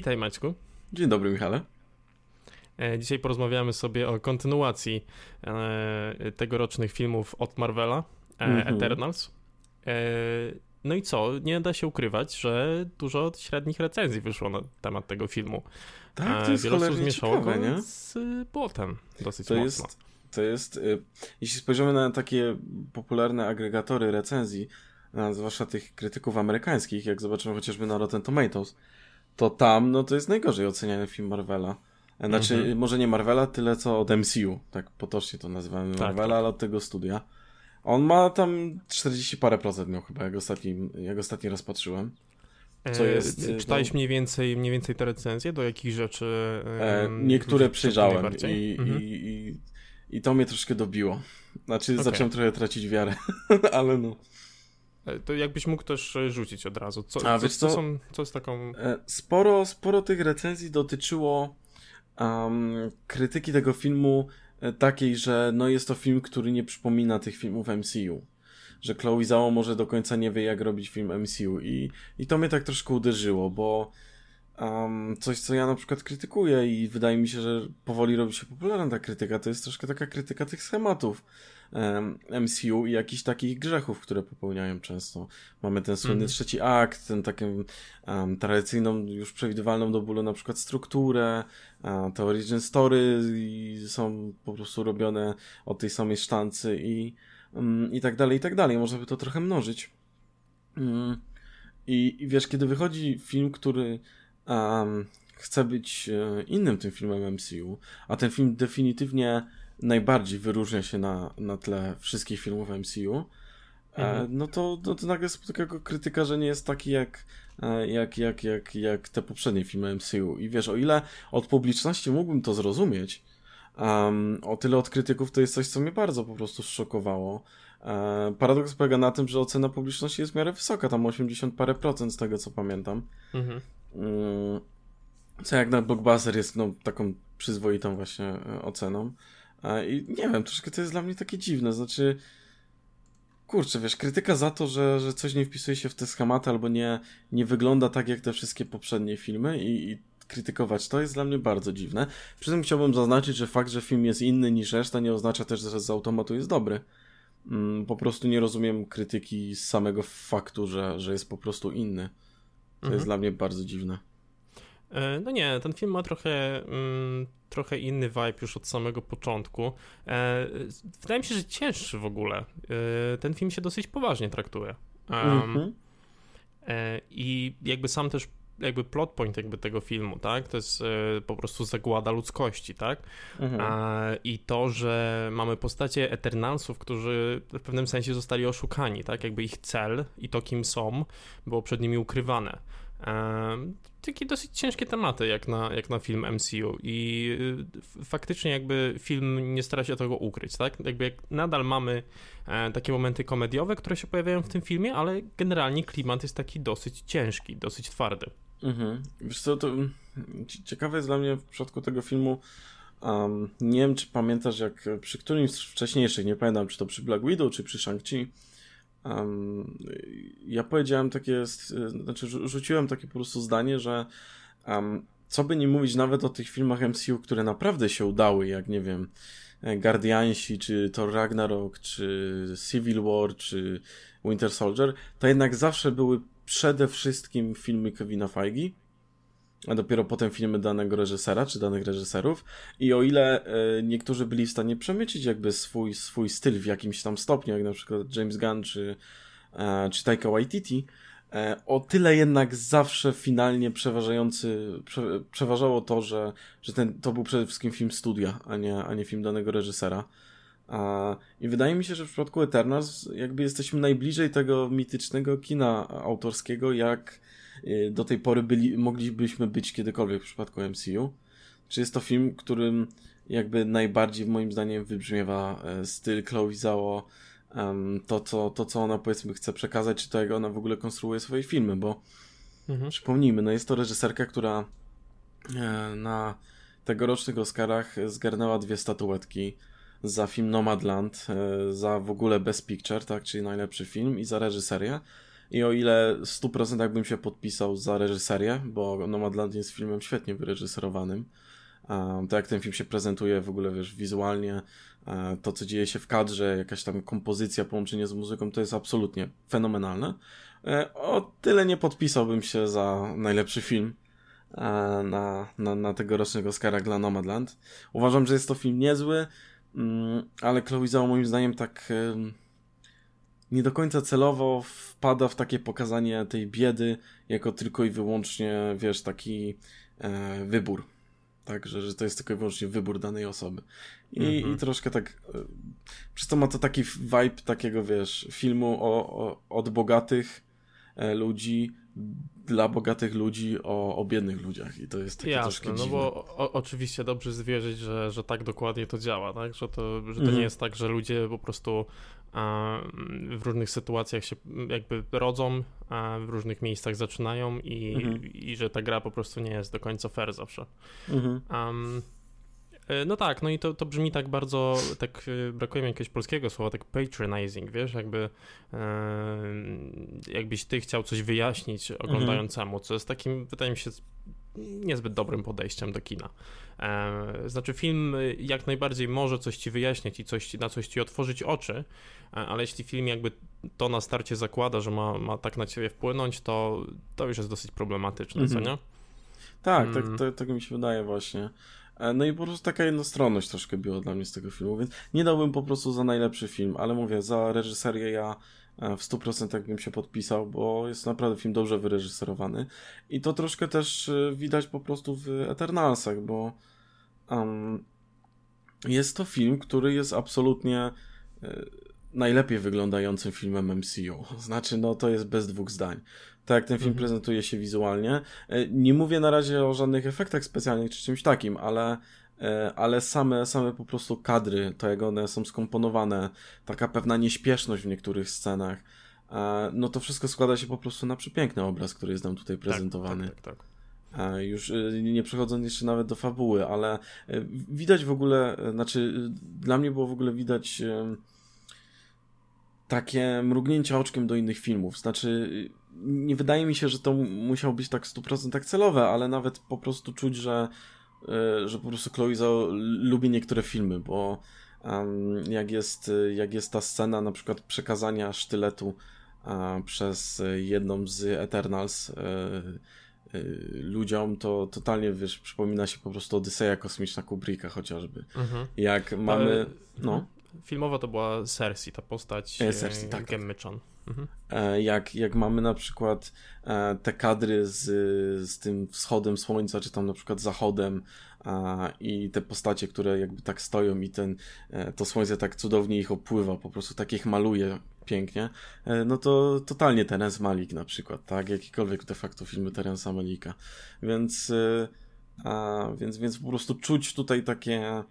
Witaj Maćku. Dzień dobry Michale. E, dzisiaj porozmawiamy sobie o kontynuacji e, tegorocznych filmów od Marvela, mm -hmm. Eternals. No i co? Nie da się ukrywać, że dużo średnich recenzji wyszło na temat tego filmu. Tak, to jest Wiele osób zmieszało ciekawe, nie? z błotem dosyć to mocno. Jest, to jest, jeśli spojrzymy na takie popularne agregatory recenzji, zwłaszcza tych krytyków amerykańskich, jak zobaczymy chociażby na Rotten Tomatoes, to tam, no to jest najgorzej oceniany film Marvela. Znaczy, mhm. może nie Marvela, tyle co od MCU, tak potocznie to nazywamy tak, Marvela, tak. ale od tego studia. On ma tam 40 parę procent miał chyba, jak ostatni, jak ostatni raz patrzyłem. Co e, jest, e, Czytałeś no, mniej, więcej, mniej więcej te recenzje? Do jakich rzeczy? E, niektóre przejrzałem i, mhm. i, i, i, to mnie troszkę dobiło. Znaczy, okay. zacząłem trochę tracić wiarę, ale no. E, to jakbyś mógł też rzucić od razu. Co, A, co, wiesz co, co, są, co z taką... Sporo, sporo tych recenzji dotyczyło um, krytyki tego filmu takiej, że no jest to film, który nie przypomina tych filmów MCU. Że Chloe Zhao może do końca nie wie, jak robić film MCU. I, i to mnie tak troszkę uderzyło, bo um, coś, co ja na przykład krytykuję i wydaje mi się, że powoli robi się popularna ta krytyka, to jest troszkę taka krytyka tych schematów MCU i jakichś takich grzechów, które popełniają często. Mamy ten słynny mm. trzeci akt, ten taką um, tradycyjną, już przewidywalną do bólu na przykład strukturę, um, te origin story są po prostu robione od tej samej sztancy i, um, i tak dalej, i tak dalej. Można by to trochę mnożyć. Um, i, I wiesz, kiedy wychodzi film, który um, chce być e, innym tym filmem MCU, a ten film definitywnie najbardziej wyróżnia się na, na tle wszystkich filmów MCU, e, mhm. no, to, no to nagle spotyka go krytyka, że nie jest taki jak, e, jak, jak, jak, jak te poprzednie filmy MCU. I wiesz, o ile od publiczności mógłbym to zrozumieć, um, o tyle od krytyków to jest coś, co mnie bardzo po prostu szokowało. E, paradoks polega na tym, że ocena publiczności jest w miarę wysoka, tam 80 parę procent z tego, co pamiętam. Mhm. Mm, co jak na blockbuster jest no, taką przyzwoitą właśnie e, oceną. I nie wiem, troszkę to jest dla mnie takie dziwne, znaczy kurczę, wiesz, krytyka za to, że, że coś nie wpisuje się w te schematy albo nie, nie wygląda tak jak te wszystkie poprzednie filmy i, i krytykować to jest dla mnie bardzo dziwne. Przy tym chciałbym zaznaczyć, że fakt, że film jest inny niż reszta nie oznacza też, że z automatu jest dobry. Mm, po prostu nie rozumiem krytyki z samego faktu, że, że jest po prostu inny. To mhm. jest dla mnie bardzo dziwne. E, no nie, ten film ma trochę, mm, trochę inny vibe już od samego początku. E, wydaje mi się, że cięższy w ogóle. E, ten film się dosyć poważnie traktuje. Mhm. I jakby sam też jakby plot point jakby tego filmu, tak? To jest po prostu zagłada ludzkości, tak? Mhm. I to, że mamy postacie Eternalsów, którzy w pewnym sensie zostali oszukani, tak? Jakby ich cel i to, kim są, było przed nimi ukrywane takie dosyć ciężkie tematy jak na, jak na film MCU i y, faktycznie jakby film nie stara się tego ukryć, tak? Jakby jak nadal mamy e, takie momenty komediowe, które się pojawiają w tym filmie, ale generalnie klimat jest taki dosyć ciężki, dosyć twardy. Mhm. Wiesz co, to mm, ciekawe jest dla mnie w przypadku tego filmu, um, nie wiem czy pamiętasz jak przy którymś z wcześniejszych, nie pamiętam czy to przy Black Widow czy przy Shang-Chi, Um, ja powiedziałem takie, znaczy rzuciłem takie po prostu zdanie, że um, co by nie mówić nawet o tych filmach MCU, które naprawdę się udały, jak nie wiem, Guardiansi, czy Thor Ragnarok, czy Civil War, czy Winter Soldier, to jednak zawsze były przede wszystkim filmy Kevina Feige, a dopiero potem filmy danego reżysera, czy danych reżyserów. I o ile e, niektórzy byli w stanie przemycić jakby swój, swój styl w jakimś tam stopniu, jak na przykład James Gunn, czy, e, czy Taika Waititi, e, o tyle jednak zawsze finalnie przeważający, prze, przeważało to, że, że ten, to był przede wszystkim film studia, a nie, a nie film danego reżysera. I wydaje mi się, że w przypadku Eternals jakby jesteśmy najbliżej tego mitycznego kina autorskiego, jak do tej pory byli, moglibyśmy być kiedykolwiek w przypadku MCU. Czy jest to film, którym jakby najbardziej moim zdaniem wybrzmiewa e, styl Chloe Zhao, to co, to co ona powiedzmy chce przekazać, czy to jak ona w ogóle konstruuje swoje filmy, bo mhm. przypomnijmy, no jest to reżyserka, która e, na tegorocznych Oscarach zgarnęła dwie statuetki za film Nomadland, e, za w ogóle Best Picture, tak, czyli najlepszy film i za reżyserię. I o ile 100% bym się podpisał za reżyserię, bo Nomadland jest filmem świetnie wyreżyserowanym, to jak ten film się prezentuje w ogóle, wiesz, wizualnie, to co dzieje się w kadrze, jakaś tam kompozycja, połączenie z muzyką, to jest absolutnie fenomenalne. E, o tyle nie podpisałbym się za najlepszy film e, na, na, na tegorocznego Oscara dla Nomadland. Uważam, że jest to film niezły, mm, ale Chloe Zhao moim zdaniem tak nie do końca celowo wpada w takie pokazanie tej biedy jako tylko i wyłącznie, wiesz, taki e, wybór. Tak, że, to jest tylko i wyłącznie wybór danej osoby. I, -hmm. i mhm. troszkę tak. E, przez to ma to taki vibe takiego, wiesz, filmu o, o od bogatych e, ludzi dla bogatych ludzi o, o biednych ludziach i to jest takie Jasne, troszkę no bo o, oczywiście dobrze zwierzyć, że, że tak dokładnie to działa, tak? Że to, że to nie mhm. jest tak, że ludzie po prostu w różnych sytuacjach się jakby rodzą, w różnych miejscach zaczynają i, mhm. i że ta gra po prostu nie jest do końca fair zawsze. Um, no tak, no i to, to brzmi tak bardzo, tak e, brakuje mi jakiegoś polskiego słowa, tak patronizing, wiesz, jakby e, jakbyś ty chciał coś wyjaśnić oglądającemu, co jest takim, wydaje mi się, niezbyt dobrym podejściem do kina. E, znaczy, film jak najbardziej może coś ci wyjaśniać i coś, na coś ci otworzyć oczy, e, ale jeśli film jakby to na starcie zakłada, że ma, ma tak na ciebie wpłynąć, to, to już jest dosyć problematyczne, co mhm. nie? Tak, tak, mm. tak, tak, tak mi się wydaje właśnie. E, no i po prostu taka jednostronność troszkę była dla mnie z tego filmu, więc nie dałbym po prostu za najlepszy film, ale mówię, za reżyserię ja E, w 100% bym się podpisał, bo jest naprawdę film dobrze wyreżyserowany. I to troszkę też e, widać po prostu w Eternalsach, bo um, jest to film, który jest absolutnie najlepiej wyglądającym filmem MCU. Znaczy, no to jest bez dwóch zdań. Tak jak ten film mhm. prezentuje się wizualnie. Nie mówię na razie o żadnych efektach specjalnych czy czymś takim, ale E, ale same, same po prostu kadry, to jak one są skomponowane, taka pewna nieśpieszność w niektórych scenach, e, no to wszystko składa się po prostu na przepiękny obraz, który jest nam tutaj tak, prezentowany. Tak, tak, tak, tak. Już e, nie przechodząc jeszcze nawet do fabuły, ale widać w ogóle, znaczy dla mnie było w ogóle widać takie mrugnięcie oczkiem do innych filmów. Znaczy, nie wydaje mi się, że to musiało być tak 100% celowe, ale nawet po prostu czuć, że E, że po prostu Chloe Zhao lubi niektóre filmy, bo jak, jest, jak jest ta scena na przykład przekazania sztyletu uh, przez jedną z Eternals uh, uh, ludziom, to totalnie, wiesz, przypomina się po prostu Odyseja Kosmiczna Kubricka chociażby. Mhm. Jak mamy, no... Filmowo to była Cersei, ta postać Cersei, tak, Gemmy tak. Mhm. Jak, jak mamy na przykład e, te kadry z, z tym wschodem słońca, czy tam na przykład zachodem i te postacie, które jakby tak stoją i ten, e, to słońce tak cudownie ich opływa, po prostu tak ich maluje pięknie, no to totalnie Terence Malik na przykład, tak? Jakikolwiek de facto filmy Terence'a Malika. Więc, a, więc, więc po prostu czuć tutaj takie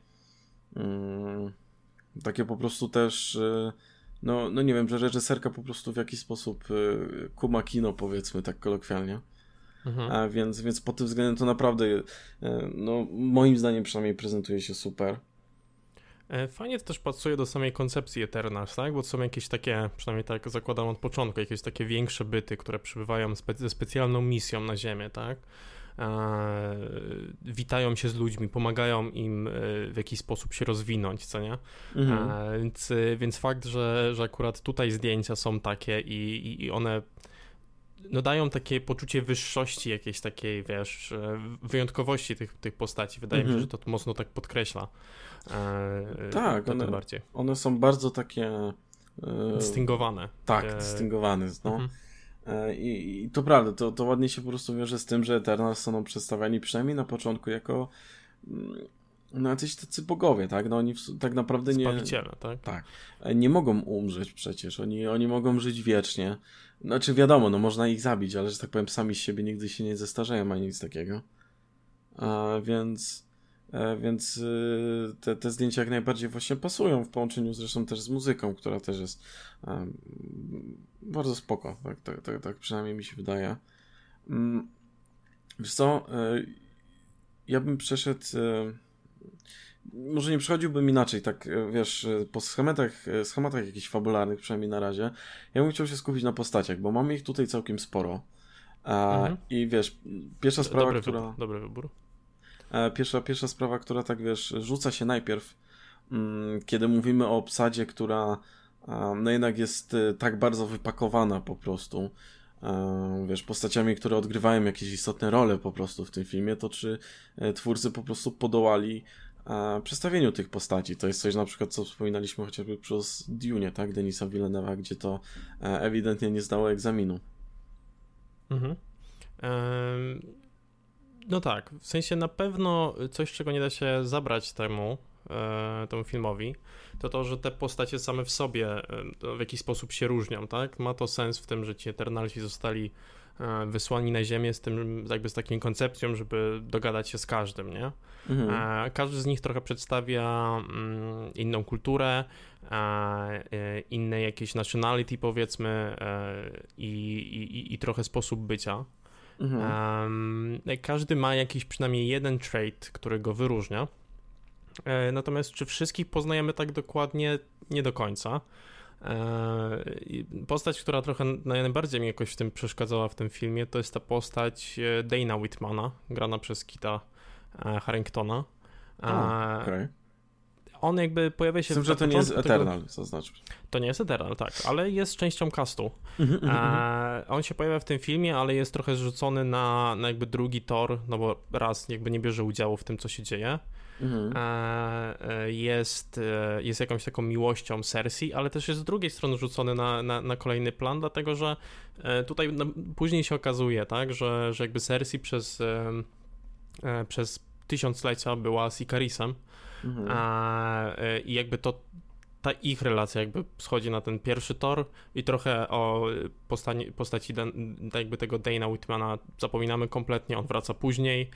mm, takie po prostu też no, no nie wiem, że reżyserka po prostu w jakiś sposób y, kuma kino, powiedzmy tak kolokwialnie. Mhm. A więc, więc pod tym względem to naprawdę, y, no moim zdaniem przynajmniej prezentuje się super. E, fajnie to też pasuje do samej koncepcji Eternals, tak? Bo to są jakieś takie, przynajmniej tak zakładam od początku, jakieś takie większe byty, które przybywają spe ze specjalną misją na Ziemię, tak? E, witają się z ludźmi, pomagają im e, w jakiś sposób się rozwinąć, co nie? Mhm. E, więc, więc fakt, że, że akurat tutaj zdjęcia są takie i, i one no dają takie poczucie wyższości jakiejś takiej, wiesz, wyjątkowości tych, tych postaci. Wydaje mi się, mhm. że to mocno tak podkreśla. tak, one, one są bardzo takie... Dystyngowane. Tak, dystyngowane. No. Mhm. I, I, to prawda, to, to ładnie się po prostu wiąże z tym, że Eternals są przedstawiani przynajmniej na początku jako mm, no jacyś tacy bogowie, tak? No oni tak naprawdę nie... Spawiciele, tak? Tak. E, nie mogą umrzeć przecież, oni, oni mogą żyć wiecznie. Znaczy wiadomo, no można ich zabić, ale że tak powiem sami z siebie nigdy się nie zestarzeją ani nic takiego. A, więc... E, więc y, te, te zdjęcia jak najbardziej właśnie pasują w połączeniu zresztą też z muzyką, która też jest bardzo spoko, tak, tak, tak, tak przynajmniej mi się wydaje. Mm, wiesz co, e, ja bym przeszedł e, może nie przychodziłbym inaczej, tak e, wiesz, po schematach, schematach jakichś fabularnych, przynajmniej na razie, ja bym chciał się skupić na postaciach, bo mamy ich tutaj całkiem sporo. mhm. I wiesz, pierwsza sprawa, dobry która. Wybór, dobry wybór. Pierwsza, pierwsza sprawa, która tak wiesz, rzuca się najpierw, mm, kiedy mówimy o obsadzie, która no jednak jest tak bardzo wypakowana po prostu wiesz, postaciami, które odgrywają jakieś istotne role po prostu w tym filmie, to czy twórcy po prostu podołali przedstawieniu tych postaci. To jest coś na przykład, co wspominaliśmy chociażby przez Dune, tak, Denisa Villeneuve'a, gdzie to e, ewidentnie nie zdało egzaminu. Mhm. No tak, w sensie na pewno coś, czego nie da się zabrać temu, temu filmowi, to to, że te postacie same w sobie e, w jakiś sposób się różnią, tak? Ma to sens w tym, że ci Eternalsi zostali E, wysłani na Ziemię z tym, jakby z taką koncepcją, żeby dogadać się z każdym, nie? Mhm. E, każdy z nich trochę przedstawia mm, inną kulturę, e, inne jakieś nationality powiedzmy i, i, i trochę sposób bycia. Mhm. Każdy ma jakiś przynajmniej jeden trait, który go wyróżnia. Natomiast czy wszystkich poznajemy tak dokładnie? Nie do końca. Postać, która trochę najbardziej mi jakoś w tym przeszkadzała w tym filmie, to jest ta postać e, Dana Whitmana, grana przez Kita e, Harringtona. Oh, okay. On jakby pojawia się... Z tym, że to nie jest Eternal, tego... zaznaczmy. To nie jest Eternal, tak, ale jest częścią castu. Mhm, mhm, mhm. on się pojawia w tym filmie, ale jest trochę zrzucony na, na jakby drugi tor, no bo raz jakby nie bierze udziału w tym, co się dzieje. Mhm. E, jest, e, jest jakąś taką miłością Cersei, ale też jest z drugiej strony rzucony na, na, na kolejny plan, dlatego że e, tutaj no, później się okazuje, tak, że, że jakby Cersei przez, przez tysiąclecia była Sicarisem mhm. i jakby to ta ich relacja jakby schodzi na ten pierwszy tor i trochę o postaci, postaci jakby tego Dana Whitmana zapominamy kompletnie, on wraca później.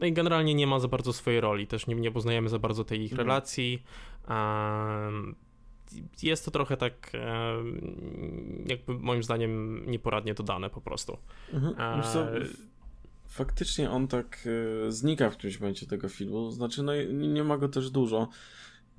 No i generalnie nie ma za bardzo swojej roli, też nie, nie poznajemy za bardzo tej ich mhm. relacji. Jest to trochę tak, jakby moim zdaniem, nieporadnie dodane po prostu. Mhm. faktycznie on tak e, znika w którymś momencie tego filmu. Znaczy, no nie ma go też dużo.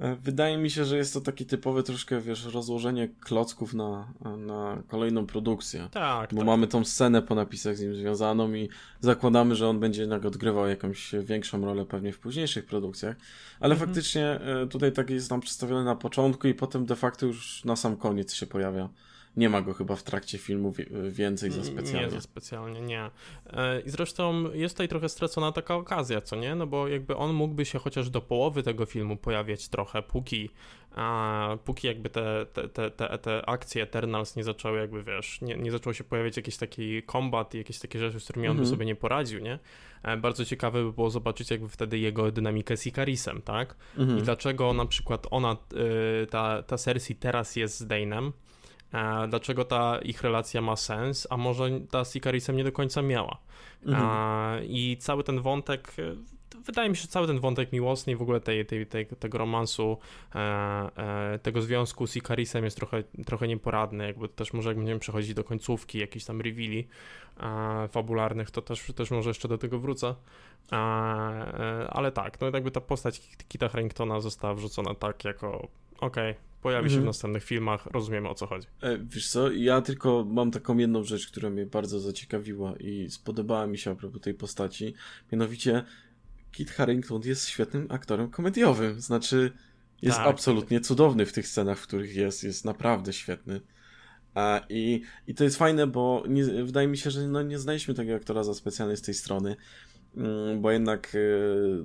E, wydaje mi się, że jest to taki typowy troszkę, wiesz, rozłożenie klocków na, na kolejną produkcję. Tak. Bo tak. mamy tą scenę po napisach z nim związaną i zakładamy, że on będzie jednak odgrywał jakąś większą rolę pewnie w późniejszych produkcjach. Ale mhm. faktycznie e, tutaj tak jest nam przedstawiony na początku i potem de facto już na sam koniec się pojawia nie ma go chyba w trakcie filmu więcej za specjalnie. Nie za specjalnie, nie. E, I zresztą jest tutaj trochę stracona taka okazja, co nie? No bo jakby on mógłby się chociaż do połowy tego filmu pojawiać trochę, póki, a, póki jakby te, te, te, te, te akcje Eternals nie zaczęły jakby, wiesz, nie, nie zaczął się pojawiać jakiś taki kombat i jakieś takie rzeczy, z którymi on mhm. by sobie nie poradził, nie? E, bardzo ciekawe by było zobaczyć jakby wtedy jego dynamikę z Icarisem, tak? Mhm. I dlaczego na przykład ona, y, ta, ta Cersei teraz jest z Dane'em, E, dlaczego ta ich relacja ma sens, a może ta z Icarisem nie do końca miała. Mhm. E, I cały ten wątek, e, wydaje mi się, że cały ten wątek miłosny i w ogóle tej, tej, tej tego romansu, tego związku z Icarisem jest trochę, trochę nieporadny, jakby też może jak będziemy przechodzić do końcówki, jakichś tam reveali fabularnych, to też, też może jeszcze do tego wrócę. Ale tak, no jakby ta postać Kita Harringtona została wrzucona tak jako okej, okay, pojawi się w mhm. następnych filmach, rozumiemy o co chodzi. E, wiesz co, ja tylko mam taką jedną rzecz, która mnie bardzo zaciekawiła i spodobała mi się a propos tej postaci, mianowicie Kit Harington jest świetnym aktorem komediowym, znaczy jest tak, absolutnie cudowny w tych scenach, w których jest, jest naprawdę świetny. A, i, I to jest fajne, bo nie, wydaje mi się, że no, nie znaliśmy tego aktora za specjalnie z tej strony, mm, bo jednak e,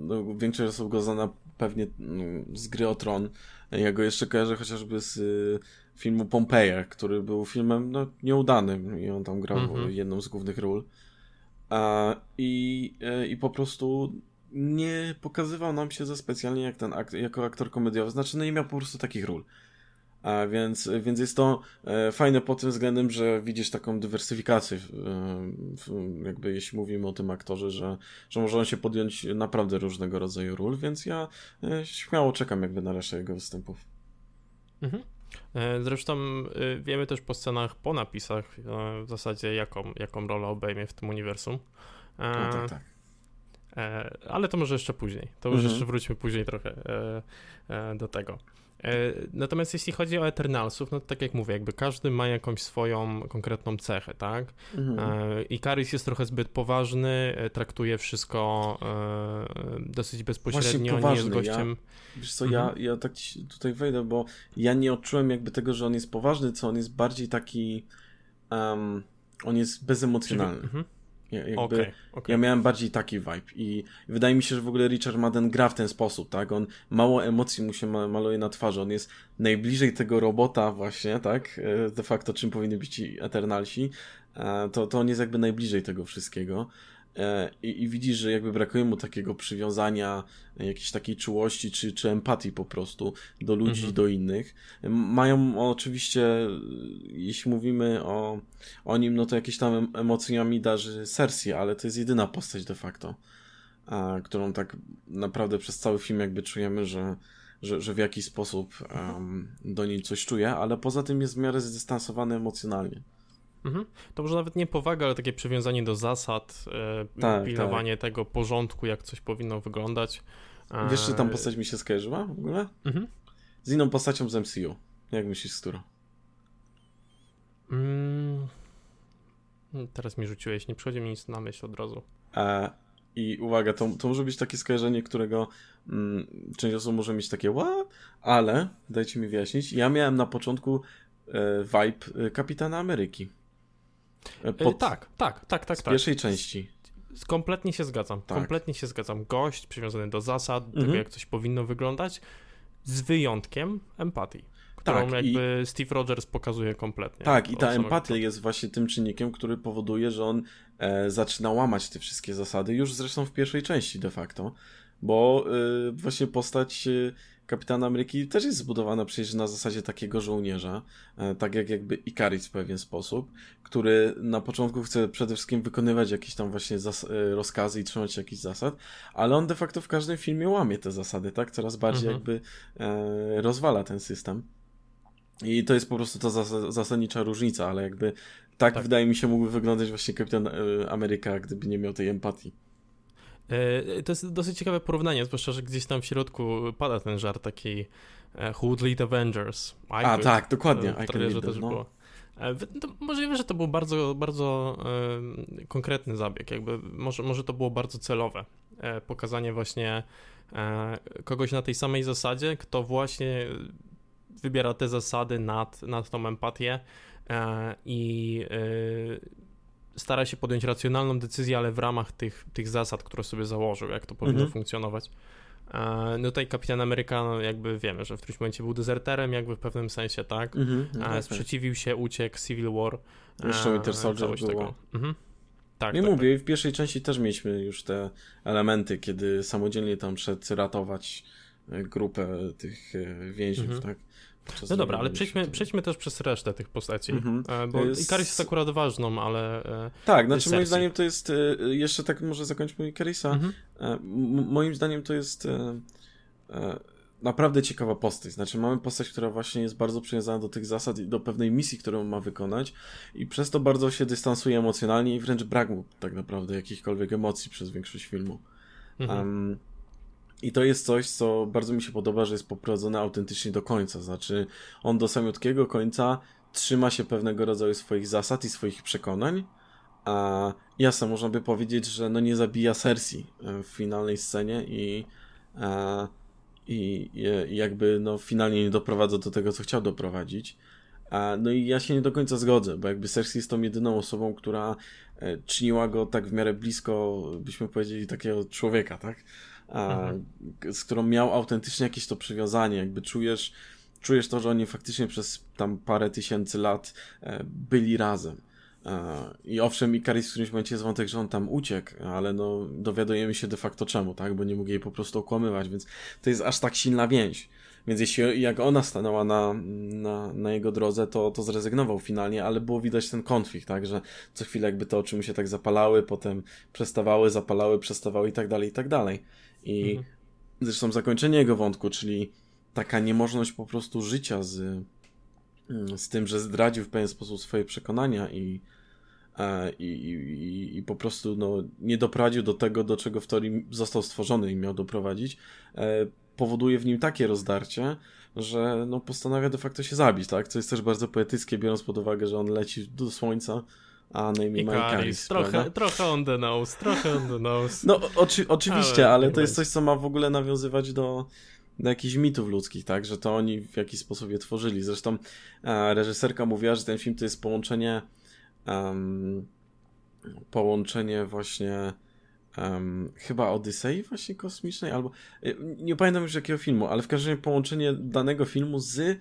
no, większość osób go zna pewnie mm, z gry o Tron, ja go jeszcze kojarzę chociażby z y, filmu Pompeja, który był filmem no, nieudanym i on tam grał mm -hmm. jedną z głównych ról. A, i, e, I po prostu nie pokazywał nam się za specjalnie jak ten akt, jako aktor komediowy. Znaczy, no nie miał po prostu takich ról. A więc, więc jest to e, fajne pod tym względem, że widzisz taką dywersyfikację, jakby jeśli mówimy o tym aktorze, że, że może on się podjąć naprawdę różnego rodzaju ról, więc ja e, śmiało czekam jakby na resztę jego występów. Mhm. E, zresztą wiemy też po scenach, po napisach w zasadzie jaką, jaką rolę obejmie w tym uniwersum. No, tak, tak. ale to może jeszcze później. To już mhm. jeszcze wróćmy później trochę do tego. E, natomiast jeśli chodzi o Eternalsów, no to tak jak mówię, jakby każdy ma jakąś swoją konkretną cechę, tak? Mhm. E, Ikaris jest trochę zbyt poważny, e, traktuje wszystko dosyć bezpośrednio, poważny, nie jest gościem... Ja, wiesz co, mhm. ja, ja tak tutaj wejdę, bo ja nie odczułem jakby tego, że on jest poważny, co on jest bardziej taki... Um, on jest bezemocjonalny. Mhm. Ja, jakby, okay, okay. ja miałem bardziej taki vibe i wydaje mi się, że w ogóle Richard Madden gra w ten sposób, tak? On mało emocji mu się maluje na twarzy, on jest najbliżej tego robota właśnie, tak? E, de facto czym powinny być ci Eternalsi, e, to, to on jest jakby najbliżej tego wszystkiego. E, I, I, widzisz, że jakby brakuje mu takiego przywiązania, jakiejś takiej czułości czy, czy empatii po prostu do ludzi, mhm. do innych. Mają oczywiście, jeśli mówimy o, o nim, no to jakieś tam emocjami darzy Cersei, ale to jest jedyna postać de facto, a, którą tak naprawdę przez cały film jakby czujemy, że, że, że w jakiś sposób um, do niej coś czuje, ale poza tym jest w miarę zdystansowany emocjonalnie. Mhm. To może nawet nie powaga, ale takie przywiązanie do zasad, e, tak, pilnowanie tak. tego porządku, jak coś powinno wyglądać. E... Wiesz, czy tam postać mi się skojarzyła w ogóle? Mhm. Z inną postacią z MCU. Jak myślisz, z którą? Mm... Teraz mi rzuciłeś, nie przychodzi mi nic na myśl od razu. E, I uwaga, to, to może być takie skojarzenie, którego mm, część osób może mieć takie ła, ale dajcie mi wyjaśnić. Ja miałem na początku e, vibe e, Kapitana Ameryki. E, pod... Tak, tak, tak, tak. Z tak. pierwszej części. Kompletnie się zgadzam. Tak. Kompletnie się zgadzam. Gość przywiązany do zasad, mhm. tego jak coś powinno wyglądać, z wyjątkiem empatii. Którą tak, jakby i... Steve Rogers pokazuje kompletnie. Tak, i ta empatia jest właśnie tym czynnikiem, który powoduje, że on e, zaczyna łamać te wszystkie zasady, już zresztą w pierwszej części de facto, bo e, właśnie postać e, Kapitana Ameryki też jest zbudowana przecież na zasadzie takiego żołnierza, e, tak jak jakby Ikaris w pewien sposób, który na początku chce przede wszystkim wykonywać jakieś tam właśnie e, rozkazy i trzymać się jakichś zasad, ale on de facto w każdym filmie łamie te zasady, tak? Coraz bardziej mhm. jakby e, rozwala ten system. I to jest po prostu ta zas zasadnicza różnica, ale jakby tak, tak, wydaje mi się mógłby wyglądać właśnie Kapitan e, Ameryka, gdyby nie miał tej empatii. E, to jest dosyć ciekawe porównanie, zwłaszcza, że gdzieś tam w środku pada ten żart taki e, Who would lead Avengers? I A, could. tak, dokładnie. W trailerze też no. było. E, to możliwe, że to był bardzo, bardzo e, konkretny zabieg, jakby może, może to było bardzo celowe. E, pokazanie właśnie e, kogoś na tej samej zasadzie, kto właśnie wybiera te zasady nad, nad tą empatię i stara się podjąć racjonalną decyzję, ale w ramach tych, tych zasad, które sobie założył, jak to powinno mhm. funkcjonować. E, no tutaj Kapitan Ameryka, no jakby wiemy, że w którymś momencie był dezerterem, jakby w pewnym sensie, tak? Tak. Sprzeciwił się, uciekł, Civil War. Jeszcze Winter Soldier było. Tego. Mhm. Tak, Nie tak, mówię, tak. w pierwszej części też mieliśmy już te elementy, kiedy samodzielnie tam szedł ratować e, grupę tych e, więźniów, mhm. tak? No dobra, ale przejdźmy, przejdźmy też przez resztę tych postaci, mhm. E, bo jest... Ikaris jest akurat ważną, ale... E, tak, znaczy moim zdaniem to jest, e, jeszcze tak może zakończmy Ikarisa, mhm. moim zdaniem to jest naprawdę ciekawa postać, znaczy mamy postać, która właśnie jest bardzo przywiązana do tych zasad i do pewnej misji, którą ma wykonać i przez to bardzo się dystansuje emocjonalnie i wręcz brak mu tak naprawdę jakichkolwiek emocji przez większość filmu. Mhm. Um, i to jest coś, co bardzo mi się podoba, że jest poprowadzone autentycznie do końca. Znaczy, on do samiutkiego końca trzyma się pewnego rodzaju swoich zasad i swoich przekonań. A jasne, można by powiedzieć, że no nie zabija Cersei e, w finalnej scenie i, a, i, i jakby no finalnie nie doprowadza do tego, co chciał doprowadzić. A, no i ja się nie do końca zgodzę, bo jakby Cersei jest tą jedyną osobą, która e, czyniła go tak w miarę blisko, byśmy powiedzieli, takiego człowieka, tak? Mhm. z którą miał autentycznie jakieś to przywiązanie, jakby czujesz, czujesz to, że oni faktycznie przez tam parę tysięcy lat e, byli razem. I owszem, Ikaris w którymś momencie jest wątek, że on tam uciekł, ale no dowiadujemy się de facto czemu, tak? Bo nie mógł jej po prostu okłamywać, więc to jest aż tak silna więź. Więc jeśli jak ona stanęła na, na, na jego drodze, to, to zrezygnował finalnie, ale było widać ten konflikt, tak, że co chwilę jakby te oczy mu się tak zapalały, potem przestawały, zapalały, przestawały i tak dalej, i tak dalej. I mhm. zresztą zakończenie jego wątku, czyli taka niemożność po prostu życia z, z tym, że zdradził w pewien sposób swoje przekonania i, e, i, i, i po prostu no, nie doprowadził do tego, do czego w teorii został stworzony i miał doprowadzić, e, powoduje w nim takie rozdarcie, że no, postanawia de facto się zabić, tak? Co jest też bardzo poetyckie, biorąc pod uwagę, że on leci do słońca, a na imię Ikaris, trochę, trochę on the nose, trochę on the nose. No oczy, oczywiście, ale, ale to jest coś, co ma w ogóle nawiązywać do, do jakichś mitów ludzkich, tak? Że to oni w jakiś sposób je tworzyli. Zresztą e, reżyserka mówiła, że ten film to jest połączenie um, połączenie właśnie um, chyba Odysei właśnie kosmicznej, albo e, nie pamiętam już jakiego filmu, ale w każdym razie połączenie danego filmu z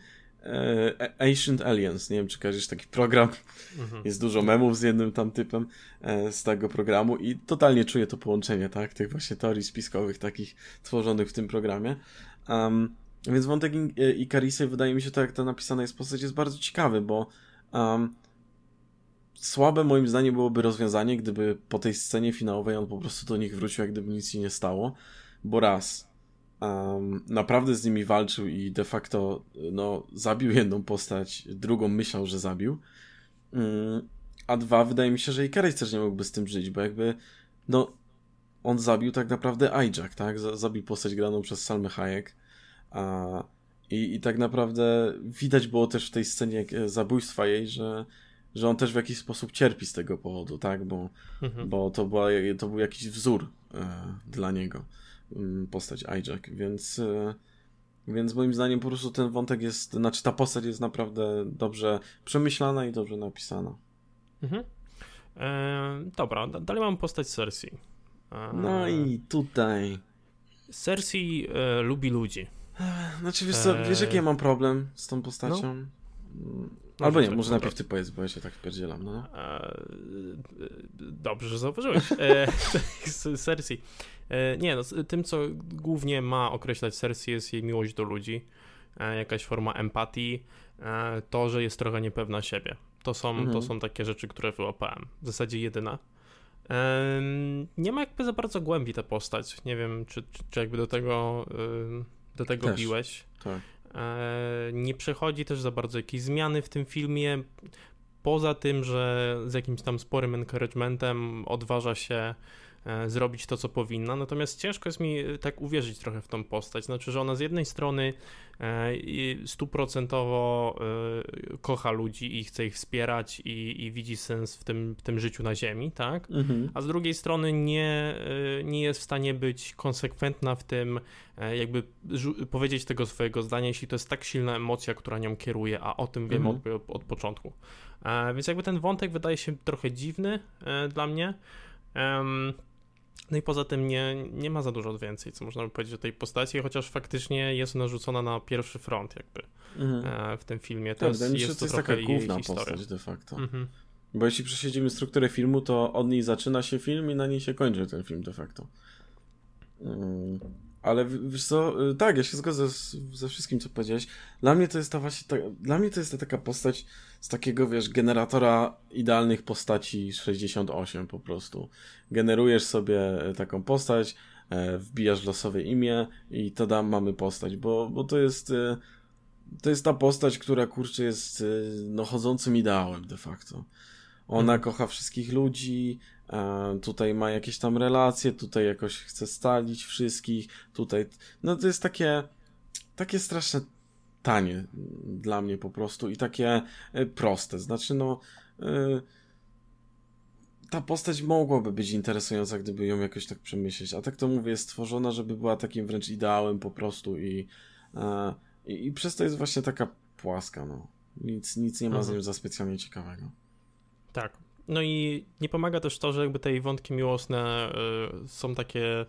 Ancient Aliens. Nie wiem, czy kojarzysz taki program. Mhm. Jest dużo memów z jednym tam typem e, z tego programu i totalnie czuję to połączenie, tak? Tych właśnie teorii spiskowych takich tworzonych w tym programie. Um, więc wątek Ikarisy wydaje mi się to, jak to napisane jest w postać, jest bardzo ciekawy, bo um, słabe moim zdaniem byłoby rozwiązanie, gdyby po tej scenie finałowej on po prostu do nich wrócił, jak gdyby nic się nie stało. Bo raz, um, naprawdę z nimi walczył i de facto no, zabił jedną postać, drugą myślał, że zabił. Um, a dwa, wydaje mi się, że i Carey też nie mógłby z tym żyć, bo jakby no, on zabił tak naprawdę Hijack, tak? Zabił postać graną przez Salmę Hayek. A, i, I tak naprawdę widać było też w tej scenie e, zabójstwa jej, że że on też w jakiś sposób cierpi z tego powodu, tak? Bo, mhm. bo to, była, to był jakiś wzór e, dla niego, postać Hijack, więc, e, więc moim zdaniem po prostu ten wątek jest, znaczy ta postać jest naprawdę dobrze przemyślana i dobrze napisana. Mhm. E, dobra, dalej mam postać Cersei. E, no i tutaj. Cersei e, lubi ludzi. Znaczy, wiesz co, wiesz jaki ja mam problem z tą postacią? No. Albo nie, może najpierw ty powiedz, bo ja się tak wpierdzielam, no. E, dobrze, że zauważyłeś. E, Cersei. E, nie, no, tym, co głównie ma określać Cersei jest jej miłość do ludzi, jakaś forma empatii, to, że jest trochę niepewna siebie. To są, mhm. to są takie rzeczy, które wyłapałem. W zasadzie jedyna. Nie ma jakby za bardzo głębi ta postać. Nie wiem, czy, czy, czy jakby do tego, do tego Też. biłeś. Tak. E, nie przechodzi też za bardzo jakiejś zmiany w tym filmie. Poza tym, że z jakimś tam sporym encouragementem odważa się E, zrobić to, co powinna. Natomiast ciężko jest mi e, tak uwierzyć trochę w tą postać. Znaczy, że ona z jednej strony e, stuprocentowo kocha ludzi i chce ich wspierać i, i widzi sens w tym, w tym życiu na ziemi, tak? Mhm. A z drugiej strony nie, nie jest w stanie być konsekwentna w tym, jakby powiedzieć tego swojego zdania, jeśli to jest tak silna emocja, która nią kieruje, a o tym wiemy mhm. od, od początku. Więc jakby ten wątek wydaje się trochę dziwny dla mnie. No i poza tym nie, nie ma za dużo więcej, co można by powiedzieć o tej postaci, chociaż faktycznie jest narzucona na pierwszy front jakby mhm. E, w tym filmie. To tak, jest, jest, to, to jest taka główna postać de facto. Mhm. Bo jeśli przesiedzimy strukturę filmu, to od niej zaczyna się film i na niej się kończy ten film de facto. Mm. Ale wiesz co, y, tak, ja się zgodzę z, ze wszystkim, co powiedziałeś. Dla mnie to jest ta właśnie, ta, dla mnie to jest ta taka postać z takiego, wiesz, generatora idealnych postaci 68 po prostu. Generujesz sobie e, taką postać, e, wbijasz losowe imię i to dam mamy postać, bo, bo to jest e, to jest ta postać, która kurczę jest no chodzącym ideałem de facto. Ona mhm. kocha wszystkich ludzi, tutaj ma jakieś tam relacje, tutaj jakoś chce stalić wszystkich, tutaj, no to jest takie, takie straszne tanie dla mnie po prostu i takie e, proste, znaczy no e, ta postać mogłaby być interesująca, gdyby ją jakoś tak przemyśleć, a tak to mówię, jest stworzona, żeby była takim wręcz ideałem po prostu i, e, i, i przez to jest właśnie taka płaska, no. Nic, nic nie ma mhm. z nią za specjalnie ciekawego. Tak, no i nie pomaga też to, że jakby te wątki miłosne są takie,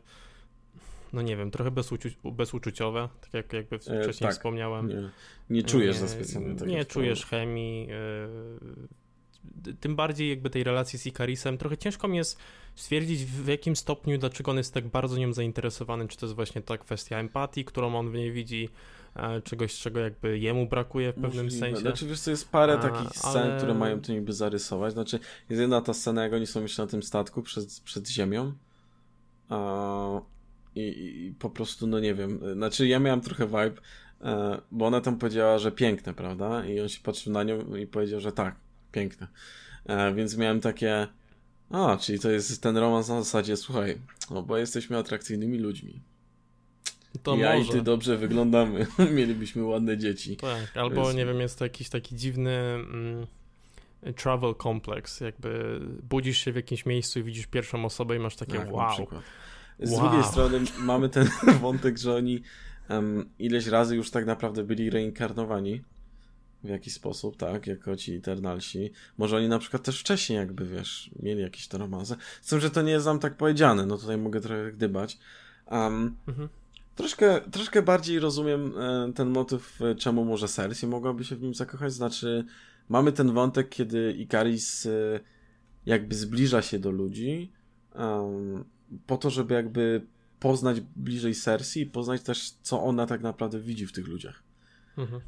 no nie wiem, trochę bezuczu bezuczuciowe, tak jak jakby e, wcześniej e, tak. wspomniałem. Nie, nie czujesz nie, za specjalnie tego. Nie czujesz chemii. Y, tym bardziej jakby tej relacji z Ikarisem. Trochę ciężko mi jest stwierdzić w jakim stopniu, dlaczego on jest tak bardzo nią zainteresowany, czy to jest właśnie ta kwestia empatii, którą on w niej widzi, czegoś, czego jakby jemu brakuje w pewnym Możliwe. sensie. Znaczy, wiesz, to jest parę takich scen, ale... które mają to niby zarysować. Znaczy, jest jedna ta scena, jak oni są jeszcze na tym statku przed, przed ziemią. I, i, po prostu, no nie wiem, znaczy ja miałem trochę vibe, e, bo ona tam powiedziała, że piękne, prawda? I on się patrzył na nią i powiedział, że tak, piękne. E, więc miałem takie, a, czyli to jest ten romans na zasadzie, słuchaj, no bo jesteśmy atrakcyjnymi ludźmi. To ja może. i ty dobrze wyglądamy. Mielibyśmy ładne dzieci. Tak, albo jest... nie wiem, jest to jakiś taki dziwny mm, travel complex, jakby budzisz się w jakimś miejscu i widzisz pierwszą osobę i masz takie tak, wow. Z wow. drugiej strony mamy ten wątek, że oni um, ileś razy już tak naprawdę byli reinkarnowani w jakiś sposób, tak, jako ci Eternalsi. Może oni na przykład też wcześniej jakby, wiesz, mieli jakieś te romanse. Z tym, że to nie jest nam tak powiedziane, no tutaj mogę trochę gdybać. Um, mhm. Troszkę, troszkę bardziej rozumiem e, ten motyw, e, czemu może Cersei mogłaby się w nim zakochać. Znaczy, mamy ten wątek, kiedy Ikaris e, jakby zbliża się do ludzi po to, żeby jakby poznać bliżej Cersei i poznać też, co ona tak naprawdę widzi w tych ludziach. Mhm.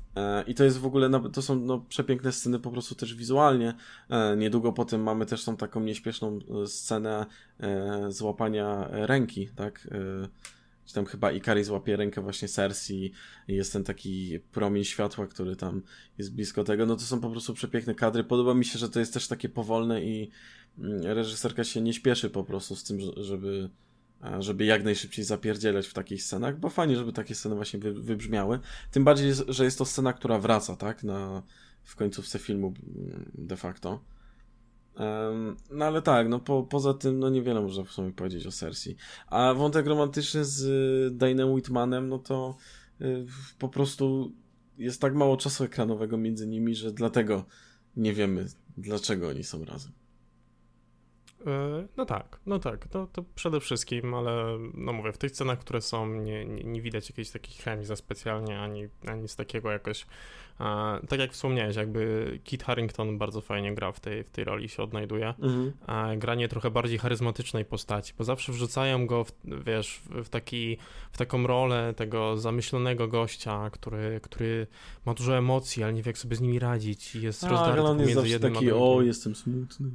I to jest w ogóle, to są no, przepiękne sceny po prostu też wizualnie. Niedługo potem mamy też tą taką nieśpieszną scenę złapania ręki, tak? czy tam chyba Ikari złapie rękę właśnie Cersei i jest ten taki promień światła, który tam jest blisko tego, no to są po prostu przepiękne kadry. Podoba mi się, że to jest też takie powolne i reżyserka się nie śpieszy po prostu z tym, żeby żeby jak najszybciej zapierdzielać w takich scenach, bo fajnie, żeby takie sceny właśnie wy, wybrzmiały. Tym bardziej, że jest to scena, która wraca, tak, na, w końcówce filmu mm, de facto. No ale tak, no po, poza tym, no niewiele można w sumie powiedzieć o Cersei. A wątek romantyczny z y, Dainem Whitmanem, no to y, po prostu jest tak mało czasu ekranowego między nimi, że dlatego nie wiemy, dlaczego oni są razem. E, no tak, no tak, to, to przede wszystkim, ale no mówię, w tych scenach, które są, nie, nie, nie widać jakiejś takiej chemii za specjalnie, ani, ani z takiego jakoś tak jak wspomniałeś, jakby Kit Harrington bardzo fajnie gra w tej, w tej roli, się odnajduje. Mhm. granie trochę bardziej charyzmatycznej postaci, bo zawsze wrzucają go, w, wiesz, w, taki, w taką rolę tego zamyślonego gościa, który, który ma dużo emocji, ale nie wie jak sobie z nimi radzić i jest rozdarty pomiędzy jest jednym taki, a drugim. o, jestem smutny.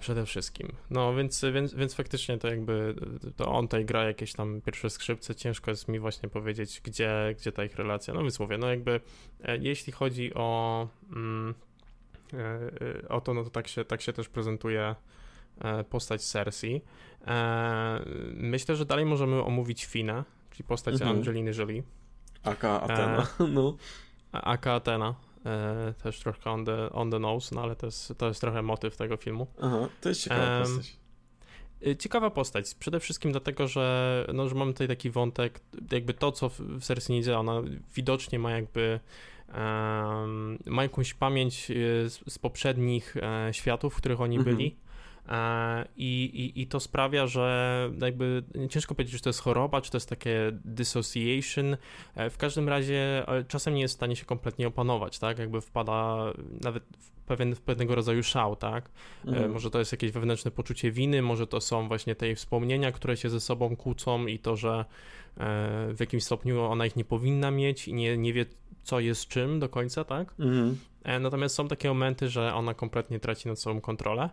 Przede wszystkim. No więc, więc, więc faktycznie to jakby to on tutaj gra jakieś tam pierwsze skrzypce. Ciężko jest mi właśnie powiedzieć, gdzie, gdzie ta ich relacja. No więc mówię, no jakby e, jeśli chodzi o, mm, e, o to, no to tak się, tak się też prezentuje e, postać Cersei. Myślę, że dalej możemy omówić Finę, czyli postać mhm. Angeliny Jolie. Aka Atena, no. Aka Atena, E, też trochę on the, on the nose, no ale to jest, to jest trochę motyw tego filmu. Aha, to jest ciekawa postać. Y, ciekawa postać, przede wszystkim dlatego, że, no, że mamy tutaj taki wątek, jakby to, co w, w działa, ona widocznie ma jakby um, ma jakąś pamięć y, z, z poprzednich e, światów, w których oni mhm. byli E, I, i, I to sprawia, że jakby ciężko powiedzieć, czy to jest choroba, czy to jest takie dissociation. E, w każdym razie e, czasem nie jest w stanie się kompletnie opanować, tak? Jakby wpada nawet w pewien, w pewnego rodzaju szał, tak? Mhm. Może to jest jakieś wewnętrzne poczucie winy, może to są właśnie te wspomnienia, które się ze sobą kłócą i to, że w jakimś stopniu ona ich nie powinna mieć i nie, nie wie, co jest czym do końca, tak? Mhm. Natomiast są takie momenty, że ona kompletnie traci nad sobą kontrolę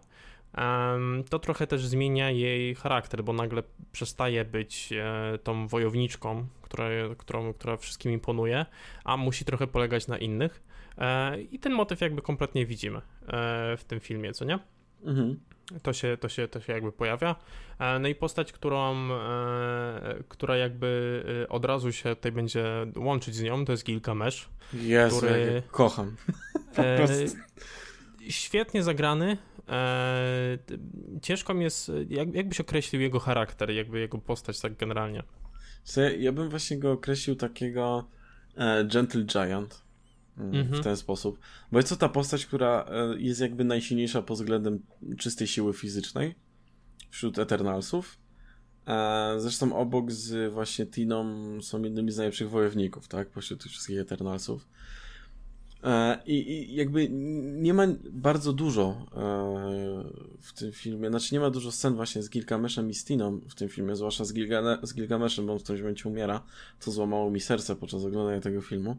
to trochę też zmienia jej charakter, bo nagle przestaje być e, tą wojowniczką, która, którą, która wszystkim imponuje, a musi trochę polegać na innych. E, I ten motyw jakby kompletnie widzimy e, w tym filmie, co nie? Mhm. To się, to, się, to się jakby pojawia. No i postać, którą, która jakby od razu się tutaj będzie łączyć z nią, to jest Gilgamesh. Jezu, który, kocham. świetnie zagrany, ciężko mi jest, jak, jakbyś określił jego charakter, jakby jego postać tak generalnie? ja bym właśnie go określił takiego e, Gentle Giant mm, w mhm. ten sposób. Bo jest to ta postać, która e, jest jakby najsilniejsza pod względem czystej siły fizycznej wśród Eternalsów. E, zresztą obok z właśnie Tiną są jednymi z najlepszych wojowników, tak? Pośród tych wszystkich Eternalsów. E, I, I, jakby nie ma bardzo dużo e, w tym filmie, znaczy nie ma dużo scen właśnie z Gilgameszem i Stiną w tym filmie, zwłaszcza z, Gilga z Gilgameszem, bo on w którymś momencie umiera, co złamało mi serce podczas oglądania tego filmu.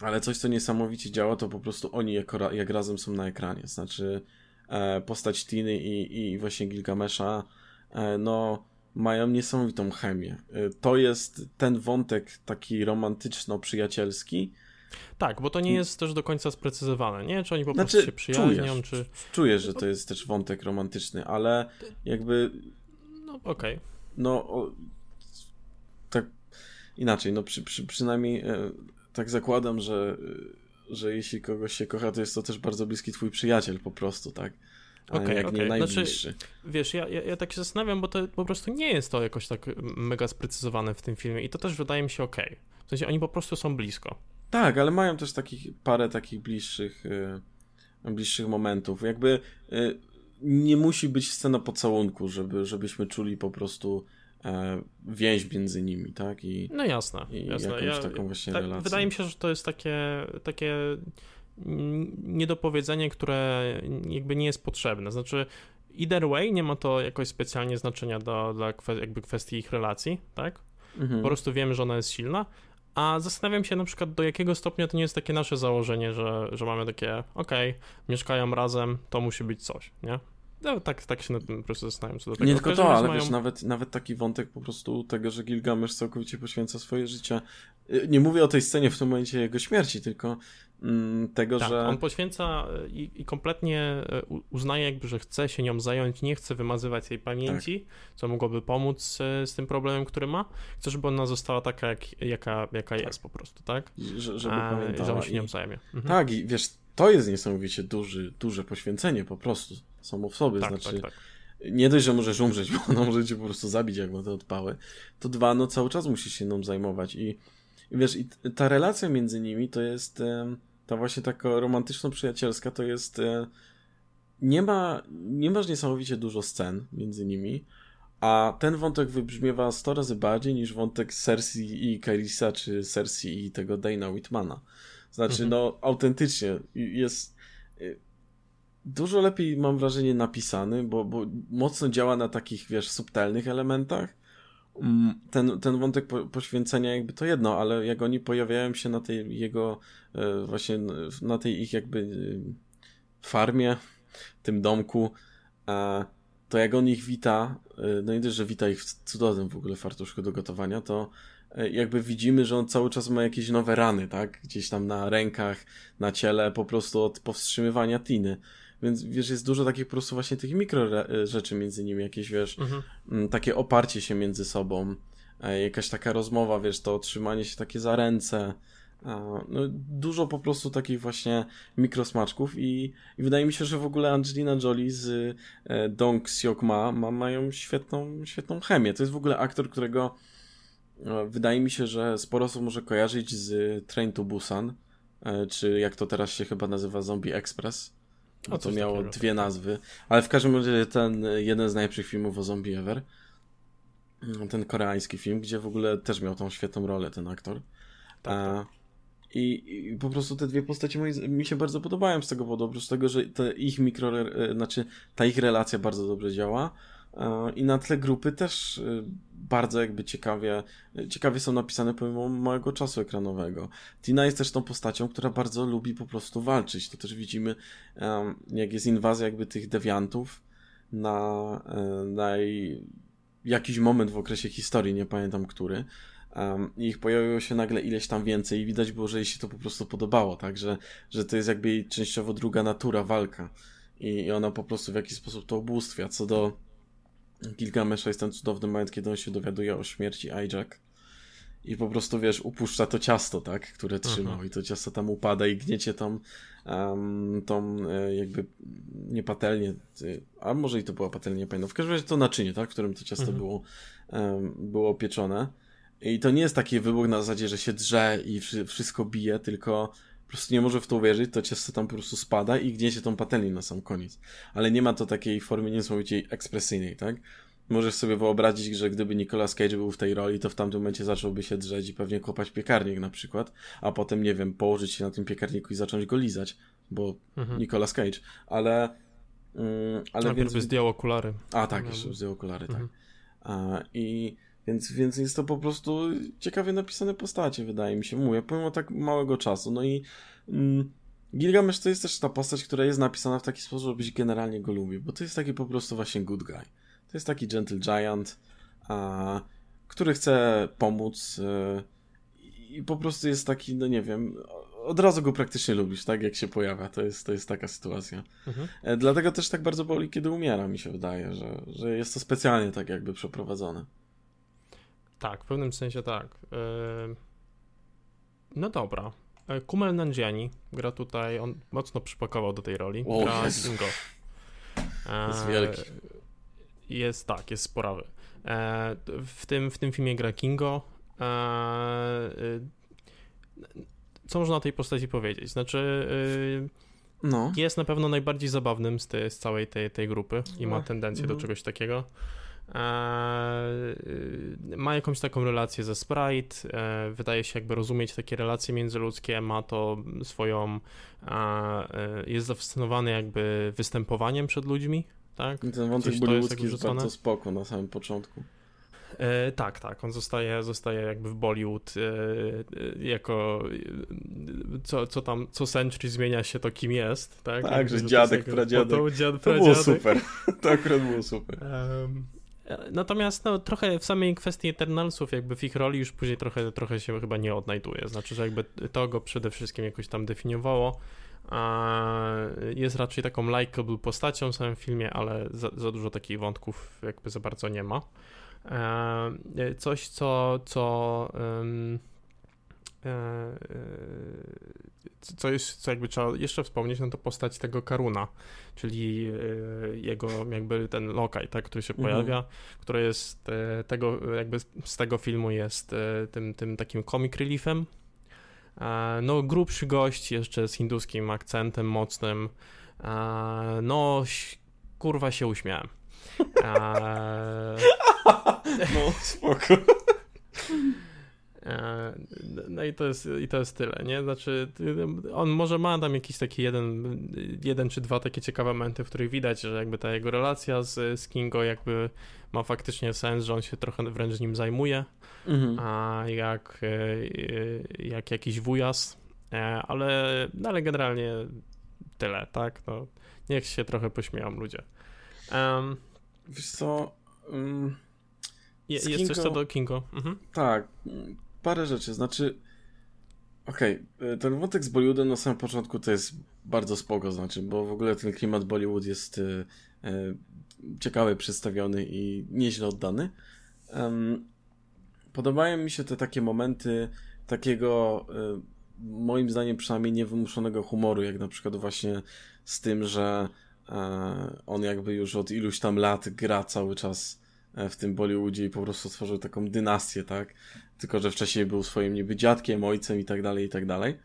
Ale coś, co niesamowicie działa, to po prostu oni jako, jak razem są na ekranie. Znaczy e, postać Tiny i, i właśnie Gilgamesza, no mają niesamowitą chemię. To jest ten wątek taki romantyczno-przyjacielski, Tak, bo to nie jest też do końca sprecyzowane, nie? Czy oni po znaczy, prostu się przyjaźnią, czujesz, czy... Czujesz, że to jest też wątek romantyczny, ale jakby... No, okej. Okay. No, o, tak inaczej, no przy, przy, przynajmniej e, tak zakładam, że, że jeśli kogoś się kocha, to jest to też bardzo bliski twój przyjaciel po prostu, tak? okay, jak okay. nie najbliższy. Znaczy, wiesz, ja, ja, ja, tak się zastanawiam, bo to po prostu nie jest to jakoś tak mega sprecyzowane w tym filmie i to też wydaje mi się ok. W sensie oni po prostu są blisko. Tak, ale mają też takich parę takich bliższych, yy, bliższych momentów. Jakby yy, nie musi być scena pocałunku, żeby, żebyśmy czuli po prostu e, więź między nimi, tak? I, no jasne, i jasne. jakąś ja, taką właśnie tak, relację. Wydaje mi się, że to jest takie, takie niedopowiedzenie, które jakby nie jest potrzebne. Znaczy, either way nie ma to jakoś specjalnie znaczenia do, dla jakby kwestii ich relacji, tak? Mhm. Po prostu wiemy, że ona jest silna, a zastanawiam się na przykład, do jakiego stopnia to nie jest takie nasze założenie, że, że mamy takie, okej, okay, mieszkają razem, to musi być coś, nie? No, tak, tak się nad tym po prostu zastanawiam co do tego. Nie tylko to, ale mają... wiesz, nawet, nawet taki wątek po prostu tego, że Gilgamesz całkowicie poświęca swoje życie. Y, nie mówię o tej scenie w tym momencie jego śmierci, tylko tego, tak, że... on poświęca y, i, i, kompletnie y, uznaje jakby, że chce się nią zająć, nie chce wymazywać jej pamięci, tak. co mogłoby pomóc z, z, tym problemem, który ma. Chce, żeby ona została taka, jak, jaka, jaka tak. jest po prostu, tak? Że, żeby A, pamiętała. Że on się nią zajmie. Mhm. Tak, i wiesz, to jest niesamowicie duży, duże poświęcenie po prostu samo w sobie. Tak, znaczy, tak, tak. nie dość, że możesz umrzeć, bo ona może cię po prostu zabić, jak ma te odpały, to dwa, no cały czas musisz się nią zajmować. I, i wiesz, i ta relacja między nimi to jest ta właśnie taka romantyczno-przyjacielska, to jest nie ma, nie masz niesamowicie dużo scen między nimi, a ten wątek wybrzmiewa 100 razy bardziej niż wątek Cersei i Kairisa, czy Cersei i tego Dana Whitmana. Znaczy, mhm. no, autentycznie jest y, dużo lepiej, mam wrażenie, napisany, bo, bo mocno działa na takich, wiesz, subtelnych elementach. Mm, ten, ten wątek po, poświęcenia jakby to jedno, ale jak oni pojawiają się na tej jego e, właśnie na tej ich jakby e, farmie, tym domku, to jak on ich wita, e, no i też, że wita ich w cudownym w ogóle fartuszku do gotowania, to E, jakby widzimy, że on cały czas ma jakieś nowe rany, tak? Gdzieś tam na rękach, na ciele, po prostu od powstrzymywania tiny. Więc wiesz, jest dużo takich po prostu właśnie tych mikro e, rzeczy między nimi, jakieś wiesz, mhm. Mm, takie oparcie się między sobą, e, jakaś taka rozmowa, wiesz, to trzymanie się takie za ręce. No, dużo po prostu takich właśnie mikrosmaczków i, i wydaje mi się, że w ogóle Angelina Jolie z Dong Seok Ma, ma mają świetną, świetną chemię. To jest w ogóle aktor, którego no, wydaje mi się, że sporo osób może kojarzyć z Train to Busan, e, czy jak to teraz się chyba nazywa Zombie Express. No to miało takiego. dwie nazwy, ale w każdym razie ten jeden z najlepszych filmów o zombie ever. Ten koreański film, gdzie w ogóle też miał tą świetną rolę ten aktor. Tak, tak. I, I, po prostu te dwie postacie mi się bardzo podobają z tego powodu, oprócz tego, że te ich mikro, e, znaczy ta ich relacja bardzo dobrze działa, i na tle grupy też y, bardzo jakby ciekawie, ciekawie są napisane pomimo małego czasu ekranowego. Tina jest też tą postacią, która bardzo lubi po prostu walczyć. To też widzimy, jak jest inwazja jakby tych dewiantów na, e, na jakiś moment w okresie historii, nie pamiętam który. Um, ich pojawiło się nagle ileś tam więcej i widać było, że jej się to po prostu podobało, tak, że, że to jest jakby jej częściowo druga natura, walka i, i ona po prostu w jakiś sposób to ubóstwia. Co do Gilgamesza jest ten cudowny moment, kiedy on się dowiaduje o śmierci Ajak i po prostu, wiesz, upuszcza to ciasto, tak, które trzymał Aha. i to ciasto tam upada i gniecie tą, um, tą e, jakby nie patelnię, a może i to była patelnia, nie pamiętam. W każdym razie to naczynie, tak, w którym to ciasto mhm. było, um, było pieczone. I to nie jest taki wybuch na zasadzie, że się drze i wszystko bije, tylko po prostu nie może w to uwierzyć, to ciasto tam po prostu spada i gniecie tą patelnię na sam koniec. Ale nie ma to takiej formy niesamowicie ekspresyjnej, tak? Możesz sobie wyobrazić, że gdyby Nicolas Cage był w tej roli, to w tamtym momencie zacząłby się drzeć i pewnie kopać piekarnik na przykład, a potem, nie wiem, położyć się na tym piekarniku i zacząć go lizać, bo mhm. Nicolas Cage. Ale... Mm, ale więc... zdjął okulary. A tak, jeszcze zdjął okulary, tak. mhm. tak. A, I więc, więc jest to po prostu ciekawie napisane postacie, wydaje mi się. Mówię, pomimo tak małego czasu. No i mm, Gilgamesz to jest też ta postać, która jest napisana w taki sposób, żebyś generalnie go lubił, bo to jest taki po prostu właśnie good guy. To jest taki gentle giant, a, który chce pomóc e, i po prostu jest taki, no nie wiem, od razu go praktycznie lubisz, tak? Jak się pojawia. To jest, to jest taka sytuacja. Mhm. E, dlatego też tak bardzo boli, kiedy umiera, mi się wydaje, że, że jest to specjalnie tak jakby przeprowadzone. Tak, w pewnym sensie tak. E, no dobra. E, Kumel Nanjiani gra tutaj, on mocno przypakował do tej roli. O, gra Jezu. Dingo. Jest wielki. Jest tak, jest sporawy. W tym, w tym filmie gra Kingo. Co można o tej postaci powiedzieć? Znaczy, no. jest na pewno najbardziej zabawnym z, tej, z całej tej, tej grupy i ma no. tendencję do mhm. czegoś takiego. Ma jakąś taką relację ze Sprite, e, wydaje się jakby rozumieć takie relacje międzyludzkie, ma to swoją, e, jest zafascynowany jakby występowaniem przed ludźmi, tak? Ten wątek bollywoodski jest, jest bardzo spoko na samym początku. E, tak, tak. On zostaje, zostaje jakby w Bollywood e, e, jako co, co tam, co century zmienia się to kim jest, tak? Tak, że, że dziadek, pradziadek. To, dziad, to było super. To akurat było super. Um, Natomiast no, trochę w samej kwestii Eternalsów, jakby w ich roli już później trochę, trochę się chyba nie odnajduje. Znaczy, że jakby to go przede wszystkim jakoś tam definiowało. Jest raczej taką likeable postacią w samym filmie, ale za, za dużo takich wątków jakby za bardzo nie ma. E, coś, co, co e, e, co jest, co jakby trzeba jeszcze wspomnieć, no to postać tego Karuna, czyli jego jakby ten lokaj, tak, który się mhm. pojawia, który jest tego, jakby z tego filmu jest tym, tym takim comic reliefem. No, grubszy gość, jeszcze z hinduskim akcentem mocnym. No, kurwa się uśmiałem. No, spoko. No i to, jest, i to jest tyle, nie? Znaczy, on może ma tam jakiś taki jeden, jeden czy dwa takie ciekawe momenty, w których widać, że jakby ta jego relacja z, z Kingo jakby ma faktycznie sens, że on się trochę wręcz nim zajmuje, mhm. a jak, jak jakiś wujas, e, ale, no ale generalnie tyle, tak? No, niech się trochę pośmieją ludzie. Um, Wiesz co... Um, jest Kingo, coś co do Kingo. Mhm. Tak, parę rzeczy. Znaczy, okej, okay, ten wątek z Bollywoodem na samym początku to jest bardzo spoko, znaczy, bo w ogóle ten klimat Bollywood jest y, y, ciekawy przedstawiony i nieźle oddany. Um, podobają mi się te takie momenty takiego, y, moim zdaniem przynajmniej niewymuszonego humoru, jak na przykład właśnie z tym, że E, on jakby już od iluś tam lat gra cały czas e, w tym Bollywoodzie i po prostu stworzył taką dynastię, tak? Tylko, że wcześniej był swoim niby dziadkiem, ojcem i tak dalej, i tak dalej.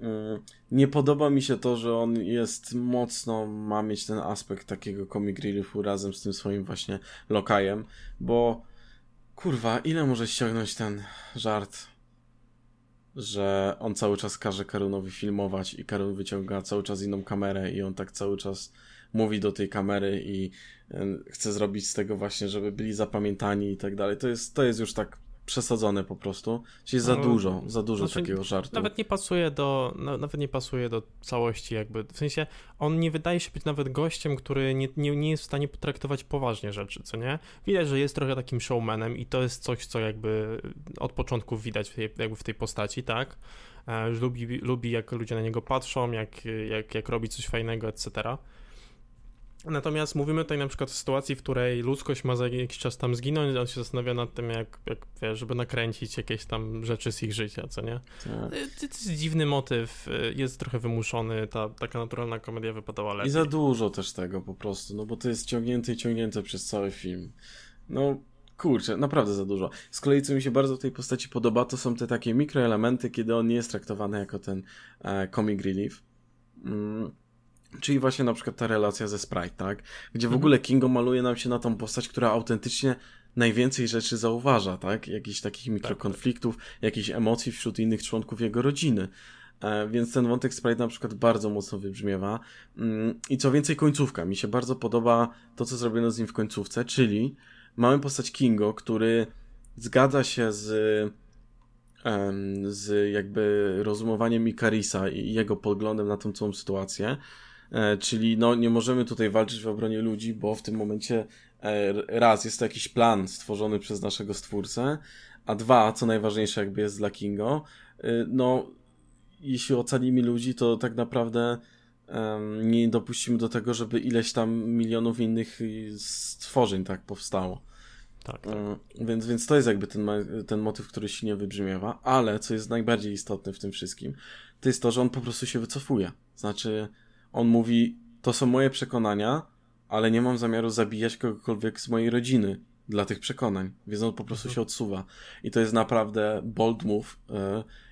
E, nie podoba mi się to, że on jest mocno, ma mieć ten aspekt takiego comic reliefu razem z tym swoim właśnie lokajem, bo kurwa, ile może ściągnąć ten żart że on cały czas każe Karunowi filmować i Karun wyciąga cały czas inną kamerę i on tak cały czas mówi do tej kamery i chce zrobić z tego właśnie, żeby byli zapamiętani i tak dalej. To jest, to jest już tak przesadzone po prostu. Czyli za no, dużo, za dużo znaczy, takiego żartu. Nawet nie pasuje do, nawet nie pasuje do całości jakby, w sensie on nie wydaje się być nawet gościem, który nie, nie, nie jest w stanie potraktować poważnie rzeczy, co nie? Widać, że jest trochę takim showmanem i to jest coś, co jakby od początku widać w tej, jakby w tej postaci, tak? E, lubi, lubi jak ludzie na niego patrzą, jak, jak, jak robi coś fajnego, etc. Natomiast mówimy tutaj na przykład o sytuacji, w której ludzkość ma za jakiś czas tam zginąć, on się zastanawia nad tym, jak, jak wiesz, żeby nakręcić jakieś tam rzeczy z ich życia, co nie? Tak. To jest dziwny motyw, jest trochę wymuszony, ta taka naturalna komedia wypadała lepiej. I za dużo też tego po prostu, no bo to jest ciągnięte i ciągnięte przez cały film. No, kurczę, naprawdę za dużo. Z kolei, co mi się bardzo w tej postaci podoba, to są te takie mikroelementy, kiedy on nie jest traktowany jako ten e, comic relief. Mm Czyli właśnie na przykład ta relacja ze Sprite, tak? Gdzie w mhm. ogóle Kingo maluje nam się na tą postać, która autentycznie najwięcej rzeczy zauważa, tak? Jakichś takich tak, mikrokonfliktów, tak. jakichś emocji wśród innych członków jego rodziny. E, więc ten wątek Sprite na przykład bardzo mocno wybrzmiewa. Mm, I co więcej, końcówka. Mi się bardzo podoba to, co zrobiono z nim w końcówce, czyli mamy postać Kingo, który zgadza się z z jakby rozumowaniem Ikarisa i jego podglądem na tą całą sytuację, czyli no, nie możemy tutaj walczyć w obronie ludzi, bo w tym momencie e, raz jest to jakiś plan stworzony przez naszego stwórcę, a dwa, co najważniejsze jakby jest dla Kingo, e, no jeśli ocalimy ludzi, to tak naprawdę nie dopuścimy do tego, żeby ileś tam milionów innych stworzeń tak powstało. Tak, tak. Więc, więc to jest jakby ten, ten motyw, który się nie wybrzmiewa, ale co jest najbardziej istotne w tym wszystkim, to jest to, że on po prostu się wycofuje. Znaczy, on mówi, to są moje przekonania, ale nie mam zamiaru zabijać kogokolwiek z mojej rodziny dla tych przekonań, więc on po prostu mhm. się odsuwa. I to jest naprawdę bold move yy,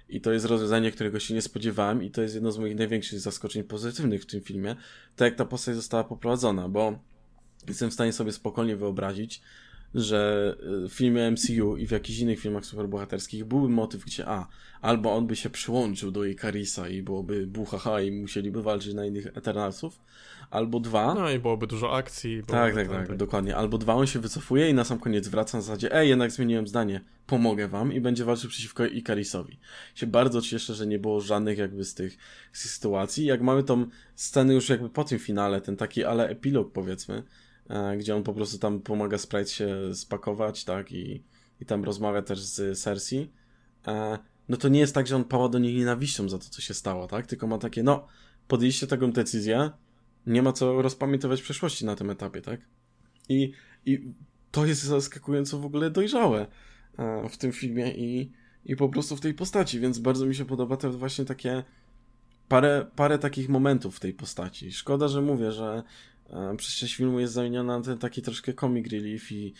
i to jest rozwiązanie, którego się nie spodziewałem i to jest jedno z moich największych zaskoczeń pozytywnych w tym filmie, tak jak ta postać została poprowadzona, bo jestem w stanie sobie spokojnie wyobrazić, że y, w filmie MCU i w jakichś innych filmach superbohaterskich byłby motyw, gdzie a, albo on by się przyłączył do Ikarisa i byłoby buhaha i musieliby walczyć na innych Eternalsów, albo dwa... No i byłoby dużo akcji. Tak, tak, tak, tak, dokładnie. Albo dwa, on się wycofuje i na sam koniec wraca na zasadzie, ej, jednak zmieniłem zdanie, pomogę wam i będzie walczył przeciwko Ikarisowi. Się bardzo cieszę, że nie było żadnych jakby z tych, sytuacji. Jak mamy tą scenę już jakby po tym finale, ten taki ale epilog powiedzmy, gdzie on po prostu tam pomaga Sprite się spakować, tak, i, i tam rozmawia też z Cersei, e, no to nie jest tak, że on pała do niej nienawiścią za to, co się stało, tak, tylko ma takie, no, podjęliście taką decyzję, nie ma co rozpamiętywać przeszłości na tym etapie, tak, i, i to jest zaskakująco w ogóle dojrzałe e, w tym filmie i, i po prostu w tej postaci, więc bardzo mi się podoba to właśnie takie parę, parę takich momentów w tej postaci. Szkoda, że mówię, że przez część filmu jest zamieniona na ten taki troszkę comic relief i,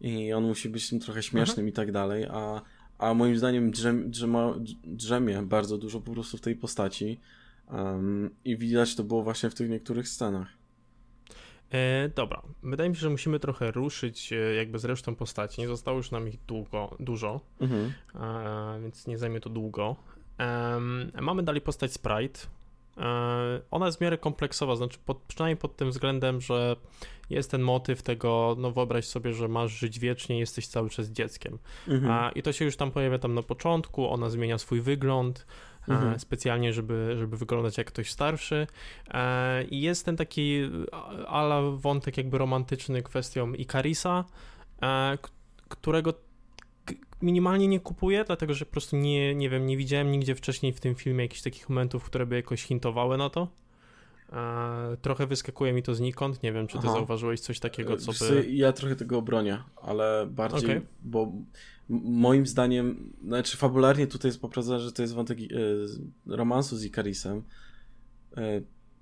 i on musi być tym trochę śmiesznym mhm. i tak dalej, a, a moim zdaniem drzem, drzema, drzemie bardzo dużo po prostu w tej postaci um, i widać to było właśnie w tych niektórych scenach. E, dobra, wydaje mi się, że musimy trochę ruszyć e, jakby z resztą postaci. Nie zostało już nam ich długo, dużo, mhm. e, więc nie zajmie to długo. mamy dalej postać Sprite, E, ona jest w miarę kompleksowa, znaczy pod, przynajmniej pod tym względem, że jest ten motyw tego, no wyobraź sobie, że masz żyć wiecznie, jesteś cały czas dzieckiem. Mhm. A, I to się już tam pojawia tam na początku, ona zmienia swój wygląd, e, mhm. specjalnie, żeby, żeby wyglądać jak ktoś starszy. E, I jest ten taki ala wątek jakby romantyczny kwestią Ikarisa, którego minimalnie nie kupuję, dlatego że po prostu nie, nie wiem, nie widziałem nigdzie wcześniej w tym filmie jakichś takich momentów, które by jakoś hintowały na to. E, trochę wyskakuje mi to znikąd. Nie wiem, czy ty Aha. zauważyłeś coś takiego, co by. Ja trochę tego obronię, ale bardziej, okay. bo moim zdaniem, znaczy fabularnie tutaj jest poprowadzone, że to jest wątek e, romansu z Ikarisem. E,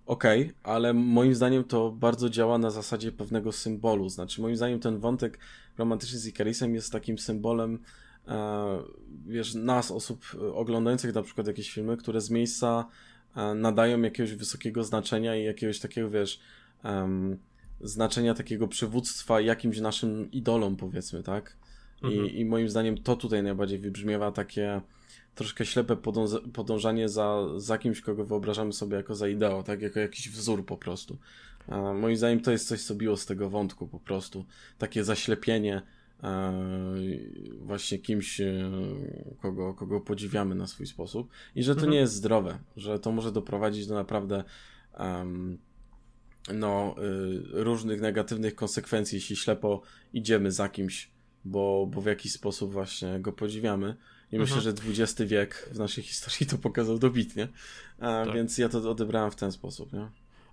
Okej, okay, ale moim zdaniem to bardzo działa na zasadzie pewnego symbolu. Znaczy, moim zdaniem ten wątek romantyczny z Ikarisem jest takim symbolem wiesz, nas, osób oglądających na przykład jakieś filmy, które z miejsca e, nadają jakiegoś wysokiego znaczenia i jakiegoś takiego, wiesz, um, znaczenia takiego przywództwa jakimś naszym idolom, powiedzmy, tak? Mhm. I, I moim zdaniem to tutaj najbardziej wybrzmiewa takie troszkę ślepe podążanie za, za kimś, kogo wyobrażamy sobie jako za ideał, tak? Jako jakiś wzór po prostu. E, moim zdaniem to jest coś, co biło z tego wątku po prostu. Takie zaślepienie E, właśnie kimś, e, kogo, kogo podziwiamy na swój sposób i że to mhm. nie jest zdrowe, że to może doprowadzić do naprawdę um, no, y, różnych negatywnych konsekwencji, jeśli ślepo idziemy za kimś, bo, bo w jakiś sposób właśnie go podziwiamy. I mhm. myślę, że XX wiek w naszej historii to pokazał dobitnie, a, tak. więc ja to odebrałem w ten sposób. Nie?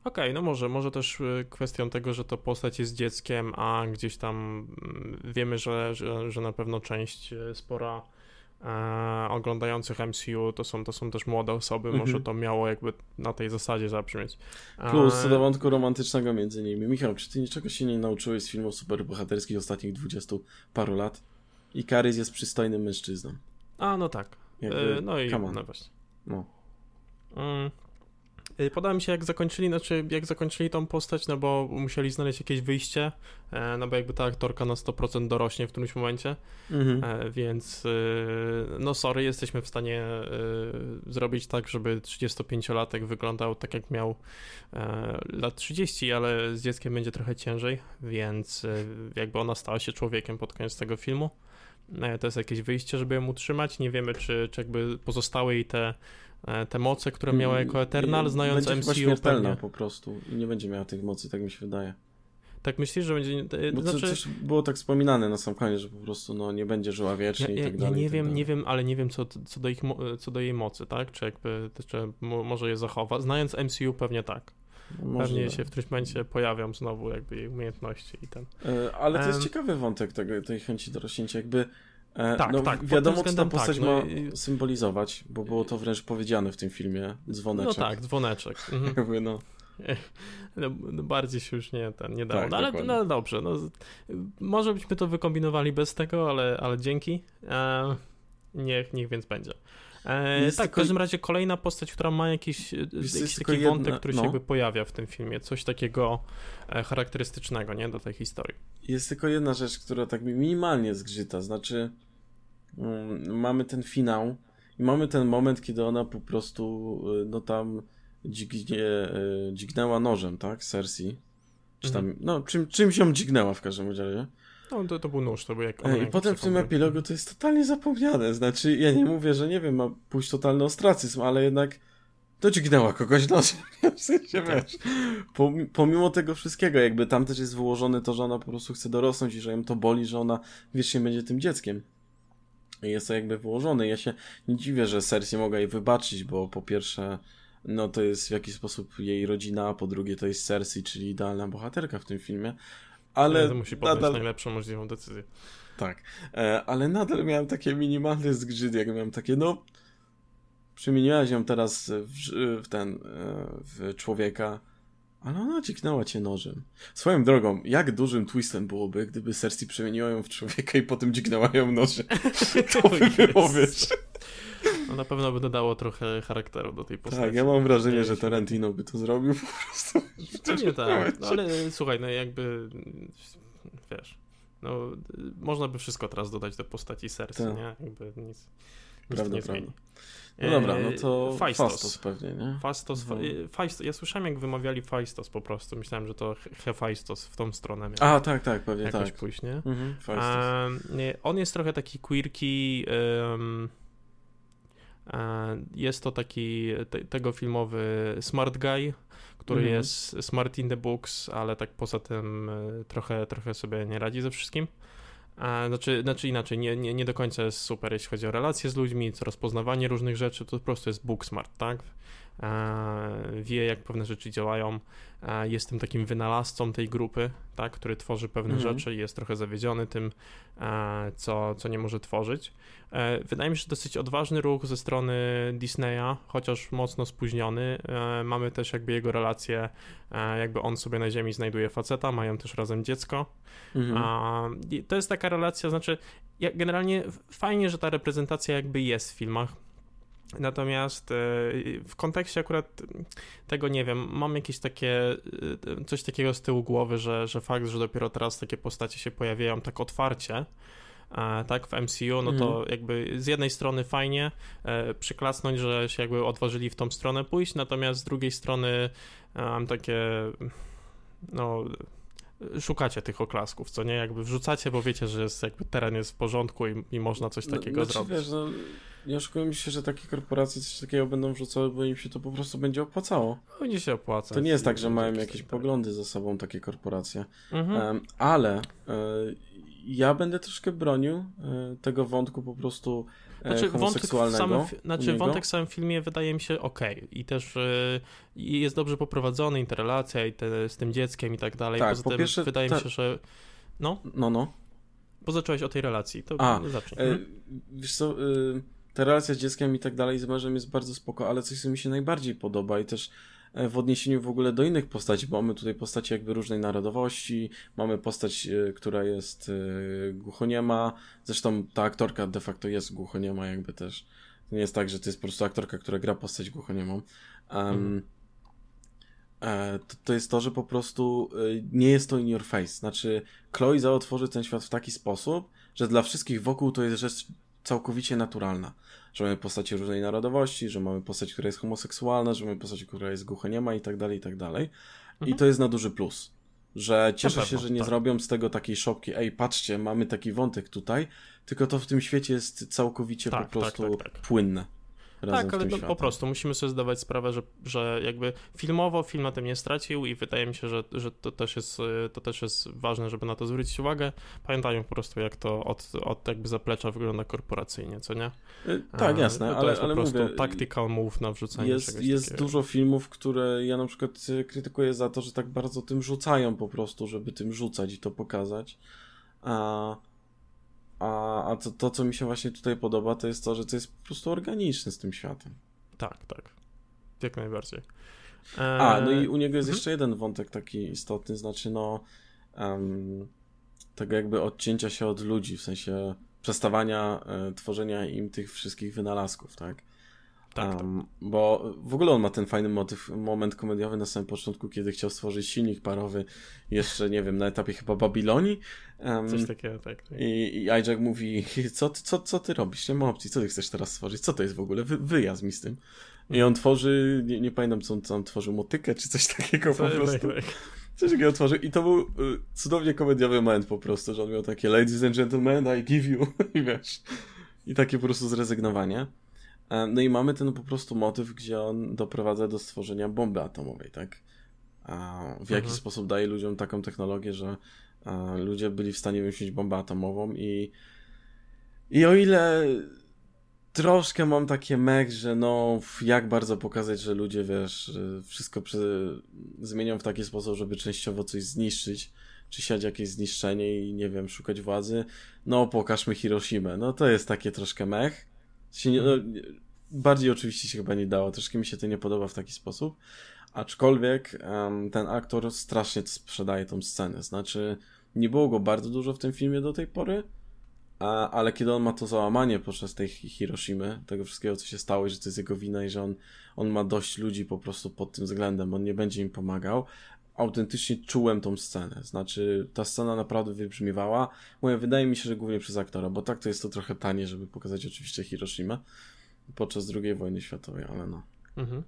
Okej, okay, no może, może też y, kwestią tego, że to postać jest dzieckiem, a gdzieś tam mm, wiemy, że, że, że na pewno część y, spora e, oglądających MCU to są, to są też młode osoby, mhm. może to miało jakby na tej zasadzie zabrzmieć. E... Plus co do wątku romantycznego między nimi. Michał, czy ty niczego się nie nauczyłeś z filmów superbohaterskich ostatnich dwudziestu paru lat? I Karys jest przystojnym mężczyzną. A, no tak. Jakby, e, no i no właśnie. No. Mm, podoba mi się jak zakończyli, znaczy jak zakończyli tą postać, no bo musieli znaleźć jakieś wyjście, e, no bo jakby ta aktorka na 100% dorośnie w którymś momencie, mhm. E, więc y, no sorry, jesteśmy w stanie y, zrobić tak, żeby 35-latek wyglądał tak jak miał e, lat 30, ale z dzieckiem będzie trochę ciężej, więc jakby ona stała się człowiekiem pod koniec tego filmu. To jest jakieś wyjście, żeby ją utrzymać. Nie wiemy, czy, czy jakby pozostały jej te te moce, które miała jako Eternal, znając będzie MCU. Będzie po prostu i nie będzie miała tych mocy, tak mi się wydaje. Tak myślisz, że będzie... Bo znaczy... to też było tak wspominane na sam koniec, że po prostu no, nie będzie żyła wiecznie ja, i tak dalej. Ja nie tak wiem, dalej. nie wiem, ale nie wiem co, co, do ich, co do jej mocy, tak? Czy jakby, czy może je zachowa. Znając MCU pewnie tak. No, pewnie się w którymś momencie pojawią znowu jakby jej umiejętności i ten. E, ale to jest um, ciekawy wątek tego, tej chęci do rośnięcia, jakby e, tak, no, tak, wiadomo, co ta postać tak, ma no, symbolizować, bo było to wręcz powiedziane w tym filmie, dzwoneczek. No tak, dzwoneczek. Mhm. no. No, no, bardziej się już nie, ten, nie dało. Tak, no, ale no, dobrze, no, może byśmy to wykombinowali bez tego, ale, ale dzięki. E, niech, niech więc będzie. E, tak, tylko... w każdym razie kolejna postać, która ma jakiś, jakiś taki jedna... wątek, który no. się jakby pojawia w tym filmie, coś takiego e, charakterystycznego, nie, do tej historii. Jest tylko jedna rzecz, która tak mi minimalnie zgrzyta, znaczy um, mamy ten finał i mamy ten moment, kiedy ona po prostu, e, no tam dźgnie, dźgnęła nożem, tak, Cersei, czy tam, mhm. no czym, czymś ją dźgnęła w każdym razie. No to, to był nóż, to był jak... I potem w tym epilogu to jest totalnie zapomniane, znaczy ja nie mówię, że nie wiem, ma pójść totalny ostracyzm, ale jednak to dźgnęła kogoś nosem, w sensie tak. wiesz, pomimo tego wszystkiego, jakby tam też jest wyłożone to, że ona po prostu chce dorosnąć i że ją to boli, że ona wiecznie będzie tym dzieckiem. I jest to jakby wyłożone. Ja się nie dziwię, że Cersei mogła jej wybaczyć, bo po pierwsze, no to jest w jakiś sposób jej rodzina, a po drugie to jest Cersei, czyli idealna bohaterka w tym filmie, ale musi podjąć nadal... najlepszą możliwą decyzję. Tak, e, ale nadal miałem takie minimalne zgrzyt, jak miałem takie, no przemieniłaś ją teraz w, w ten, e, w człowieka, ale ona ciknęła cię nożem. Swoją drogą, jak dużym twistem byłoby, gdyby Cersei przemieniła ją w człowieka i potem dźgnęła ją nożem. To by było, wiesz. No na pewno by dodało trochę charakteru do tej postaci. Tak, ja mam wrażenie, że Tarantino by to zrobił po prostu. Nie tak, no, ale słuchaj, no jakby wiesz, no można by wszystko teraz dodać do postaci serca, tak. nie? Jakby nic, nic prawda, nie zmieni. No dobra, no to Faistos, Fastos pewnie, nie? Fastos, mhm. Faistos, ja słyszałem jak wymawiali Faistos po prostu, myślałem, że to Hefajstos w tą stronę miał. A, tak, tak, pewnie jakoś tak. pójść, nie? Mhm, um, on jest trochę taki queerki, um, E, jest to taki te, tego filmowy smart guy, który mm. jest smart in the books, ale tak poza tym e, trochę, trochę sobie nie radzi ze wszystkim. E, znaczy, znaczy inaczej, nie, nie, nie do końca jest super, jeśli chodzi o relacje z ludźmi, rozpoznawanie różnych rzeczy, to po prostu jest book smart, tak? Wie, jak pewne rzeczy działają, jest tym takim wynalazcą tej grupy, tak? który tworzy pewne mm. rzeczy i jest trochę zawiedziony tym, co, co nie może tworzyć. E, wydaje mi się, że dosyć odważny ruch ze strony Disneya, chociaż mocno spóźniony. E, mamy też jakby jego relację, e, jakby on sobie na ziemi znajduje faceta, mają też razem dziecko. Mhm. To jest taka relacja, znaczy generalnie fajnie, że ta reprezentacja jakby jest w filmach, Natomiast w kontekście akurat tego nie wiem, mam jakieś takie coś takiego z tyłu głowy, że, że fakt, że dopiero teraz takie postacie się pojawiają tak otwarcie, tak, w MCU, no to mm. jakby z jednej strony fajnie e, przyklasnąć, że się jakby odważyli w tą stronę pójść, natomiast z drugiej strony e, mam takie, no szukacie tych oklasków, co nie? Jakby wrzucacie, bo wiecie, że jest jakby teren jest w porządku i, i można coś no, takiego no, zrobić. Wiesz, no, nie oszukujmy się, że takie korporacje coś takiego będą wrzucały, bo im się to po prostu będzie opłacało. Będzie się opłacać. To nie jest tak, że mają jakieś poglądy ze sobą takie korporacje. Mhm. Um, ale ja będę troszkę bronił e, tego wątku po prostu e, znaczy. Wątek w, samym, znaczy, wątek w samym filmie wydaje mi się ok i też y, jest dobrze poprowadzony, interrelacja i te, z tym dzieckiem i tak dalej. Tak, Poza po tym pierwsze, wydaje ta... mi się, że no. No, no. Bo zacząłeś o tej relacji, to A, zacznij. E, wiesz co, y, ta relacja z dzieckiem i tak dalej, z mężem jest bardzo spoko, ale coś, co mi się najbardziej podoba i też E, w odniesieniu w ogóle do innych postaci, bo mamy tutaj postaci jakby różnej narodowości, mamy postać, e, która jest e, głuchoniema, zresztą ta aktorka de facto jest głuchoniema jakby też. To nie jest tak, że to jest po prostu aktorka, która gra postać głuchoniemą. Um, mhm. to, to jest to, że po prostu nie jest to in your face. Znaczy, Chloe zaotworzy ten świat w taki sposób, że dla wszystkich wokół to jest rzecz całkowicie naturalna że mamy postaci różnej narodowości, że mamy postać, która jest homoseksualna, że mamy postać, która jest głuchoniema i tak dalej, i tak dalej. Mhm. I to jest na duży plus. Że cieszę pewno, się, że nie tak. zrobią z tego takiej szopki, ej, patrzcie, mamy taki wątek tutaj, tylko to w tym świecie jest całkowicie tak, po tak, prostu tak, tak, płynne. Razem Tak, ale no, po prostu musimy sobie zdawać sprawę, że, że jakby filmowo film na tym nie stracił i wydaje mi się, że, że to, też jest, y, to też jest ważne, żeby na to zwrócić uwagę. Pamiętają po prostu, jak to od, od jakby zaplecza wygląda korporacyjnie, co nie? Y, Tak, jasne, to ale, jest ale po prostu mówię, tactical move na wrzucenie jest, jest takiego. dużo filmów, które ja na przykład y, krytykuję za to, że tak bardzo tym rzucają po prostu, żeby tym rzucać i to pokazać. A, a, a to, to, co mi się właśnie tutaj podoba, to jest to, że to jest po prostu organiczne z tym światem. Tak, tak. Jak najbardziej. A, no i Eee, u niego jest mhm. jeszcze jeden wątek taki istotny, znaczy no em, tego jakby odcięcia się od ludzi, w sensie przestawania e, tworzenia im tych wszystkich wynalazków, tak? Tak, tak. Em, Bo w ogóle on ma ten fajny motyw, moment komediowy na samym początku, kiedy chciał stworzyć silnik parowy, jeszcze nie wiem, na etapie chyba Babilonii. Em, Coś takiego, tak. tak. i, I mówi, co, ty- co, co ty robisz? Nie ma opcji, co ty chcesz teraz stworzyć? Co to jest w ogóle? Wy, wyjazd mi z tym. I on tworzy, nie, nie pamiętam co on, co on tworzył, motykę czy coś takiego po Tak, prostu. tak, tak. Coś takiego tworzył i to był y, cudownie komediowy moment po prostu, że on miał takie ladies and gentlemen, I give you i wiesz. I takie po prostu zrezygnowanie. E, No i mamy ten po prostu motyw, gdzie on doprowadza do stworzenia bomby atomowej, tak? A w jaki Mhm. sposób daje ludziom taką technologię, że e, ludzie byli w stanie wymyślić bombę atomową i i o ile troszkę mam takie mech, że no jak bardzo pokazać, że ludzie, wiesz, y, wszystko przy... zmienią w taki sposób, żeby częściowo coś zniszczyć, czy siać jakieś zniszczenie i nie wiem, szukać władzy, no pokażmy Hiroshimę. No to jest takie troszkę mech. Się nie, no, bardziej oczywiście się chyba nie dało, troszkę mi się to nie podoba w taki sposób. Aczkolwiek em, ten aktor strasznie sprzedaje tą scenę. Znaczy, nie było go bardzo dużo w tym filmie do tej pory, a, ale kiedy on ma to załamanie podczas tej Hi- Hiroshimy, tego wszystkiego, co się stało, i że to jest jego wina i że on, on ma dość ludzi po prostu pod tym względem, on nie będzie im pomagał, autentycznie czułem tą scenę. Znaczy, ta scena naprawdę wybrzmiewała. Mówię, wydaje mi się, że głównie przez aktora, bo tak to jest to trochę tanie, żeby pokazać oczywiście Hiroshimę podczas II wojny światowej, ale no. Mhm.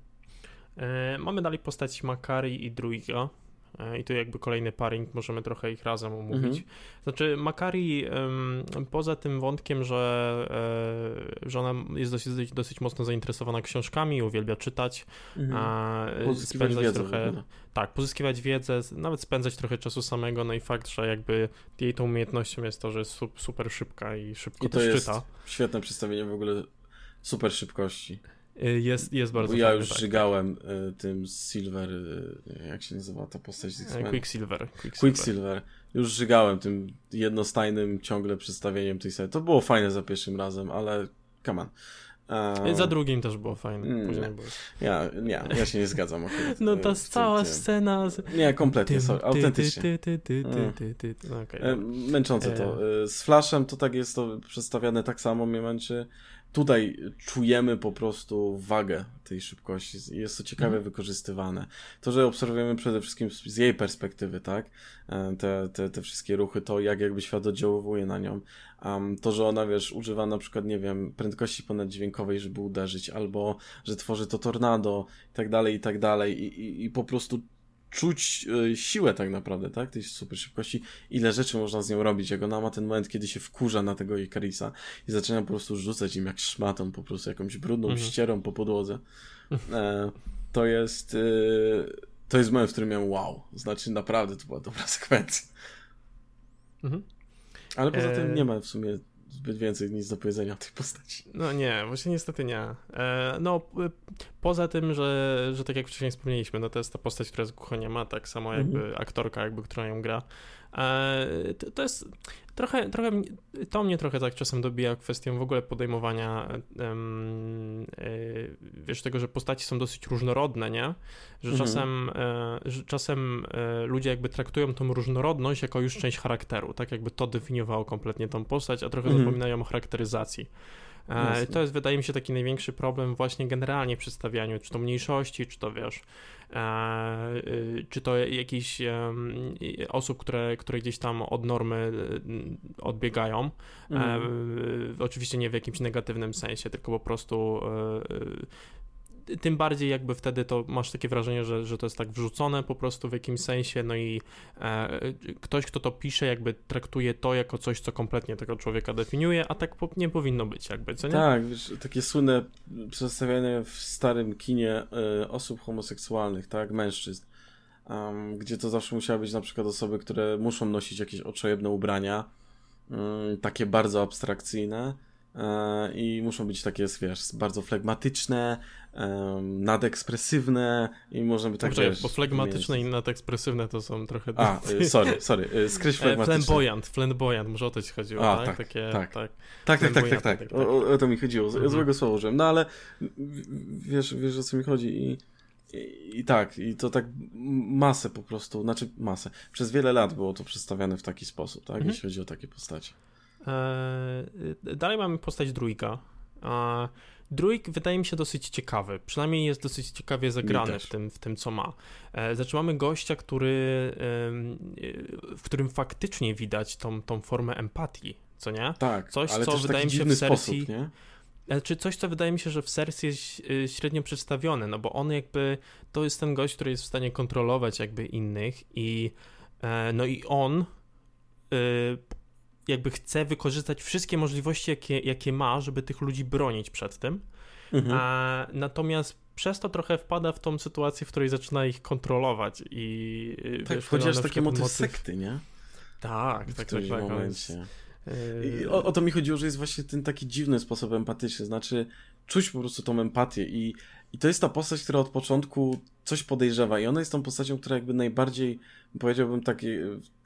E, mamy dalej postać Makari i Druiga. E, I tu jakby kolejny paring, możemy trochę ich razem omówić. Mhm. Znaczy, Makari, poza tym wątkiem, że, e, że ona jest dosyć, dosyć mocno zainteresowana książkami, uwielbia czytać, Mhm. Pozyskiwać spędzać wiedzę trochę. ogóle. Tak, pozyskiwać wiedzę, nawet spędzać trochę czasu samego, no i fakt, że jakby jej tą umiejętnością jest to, że jest su- super szybka i szybko I to też jest czyta. świetne przedstawienie w ogóle super szybkości. Y, Jest, jest bardzo Bo ja fajny, już tak. żygałem y, tym Silver, y, jak się nazywa ta postać z X-Men? Quicksilver. Quicksilver. Quicksilver. Już żygałem tym jednostajnym ciągle przedstawieniem tej serii. To było fajne za pierwszym razem, ale come on. Y, Za drugim też było fajne. Później nie. było. Ja, nie, ja się nie zgadzam akurat. No ta cała scena. Z... Nie, kompletnie, sorry, ty, autentycznie. Męczące to. E, Z Flashem to tak jest to przedstawiane tak samo mnie męczy. Tutaj czujemy po prostu wagę tej szybkości. Jest to ciekawie Mhm. wykorzystywane. To, że obserwujemy przede wszystkim z jej perspektywy, tak? E, Te, te, te wszystkie ruchy, to jak jakby świat oddziaływuje na nią. Um, to, że ona, wiesz, używa na przykład, nie wiem, prędkości ponaddźwiękowej, żeby uderzyć, albo że tworzy to tornado i tak dalej, i tak dalej. I, i, i po prostu czuć e, siłę tak naprawdę, tak? Tej super szybkości ile rzeczy można z nią robić, jak ona ma ten moment, kiedy się wkurza na tego Ikarisa i zaczyna po prostu rzucać im jak szmatą, po prostu jakąś brudną Mhm. ścierą po podłodze. E, to jest e, to jest moment, w którym miałem wow, znaczy naprawdę to była dobra sekwencja. Mhm. Ale poza tym nie ma w sumie zbyt więcej nic do powiedzenia o tej postaci. No nie, właśnie niestety nie. E, no, poza tym, że, że tak jak wcześniej wspomnieliśmy, no to jest ta postać, która jest głuchoniema, tak samo jakby Mhm. aktorka, jakby, która ją gra. E, to, jest trochę, trochę, mnie- to mnie trochę tak czasem dobija kwestią w ogóle podejmowania e, wiesz, tego, że postaci są dosyć różnorodne, nie? Że Mhm. czasem, że czasem e, ludzie jakby traktują tą różnorodność jako już część charakteru, tak jakby to definiowało kompletnie tą postać, a trochę Mhm. zapominają o charakteryzacji. E, Jasne. To jest, wydaje mi się, taki największy problem właśnie generalnie w przedstawianiu, czy to mniejszości, czy to wiesz, e, y, czy to jakichś osób, które, które gdzieś tam od normy y, odbiegają. Mhm. E, oczywiście nie w jakimś negatywnym sensie, tylko po prostu e, tym bardziej jakby wtedy to masz takie wrażenie, że, że to jest tak wrzucone po prostu w jakimś sensie, no i e, ktoś, kto to pisze, jakby traktuje to jako coś, co kompletnie tego człowieka definiuje, a tak po, nie powinno być jakby, co nie? Tak, wiesz, takie słynne przedstawianie w starym kinie y, osób homoseksualnych, tak, mężczyzn, um, gdzie to zawsze musiały być na przykład osoby, które muszą nosić jakieś oczojebne ubrania, um, takie bardzo abstrakcyjne, E, i muszą być takie, wiesz, bardzo flegmatyczne, nadekspresywne i można by tak Dobrze, wiesz, bo flegmatyczne i nadekspresywne to są trochę... A, e, sorry, sorry, e, skryć flegmatyczne. Flamboyant, flamboyant, może o to ci chodziło, A, tak? Tak, takie, tak, tak, tak, tak, tak, tak, tak. Tak, tak. O, tak. o, to mi chodziło, mhm. złego słowa użyłem, no ale wiesz, wiesz o co mi chodzi i... I, I tak, i to tak masę po prostu, znaczy masę. Przez wiele lat było to przedstawiane w taki sposób, tak, mhm. jeśli chodzi o takie postacie. E, dalej mamy postać Druika. Druik wydaje mi się dosyć ciekawy, przynajmniej jest dosyć ciekawie zagrany w tym, w tym, co ma. E, Zaczynamy gościa, który, w którym faktycznie widać tą, tą formę empatii, co nie? Tak, coś, ale co wydaje mi się w Cersei... Sposób, nie? E, czy coś, co wydaje mi się, że w Cersei jest średnio przedstawione, no bo on jakby, to jest ten gość, który jest w stanie kontrolować jakby innych i no i on jakby chce wykorzystać wszystkie możliwości, jakie, jakie ma, żeby tych ludzi bronić przed tym. Mhm. A, natomiast przez to trochę wpada w tą sytuację, w której zaczyna ich kontrolować i y, tak, wiesz, chociaż taki motyw, motyw sekty, nie? Tak, w tak, tak, tak. momencie. I o, o, to mi chodziło, że jest właśnie ten taki dziwny sposób empatyczny, znaczy czuć po prostu tą empatię i, i to jest ta postać, która od początku coś podejrzewa i ona jest tą postacią, która jakby najbardziej, powiedziałbym tak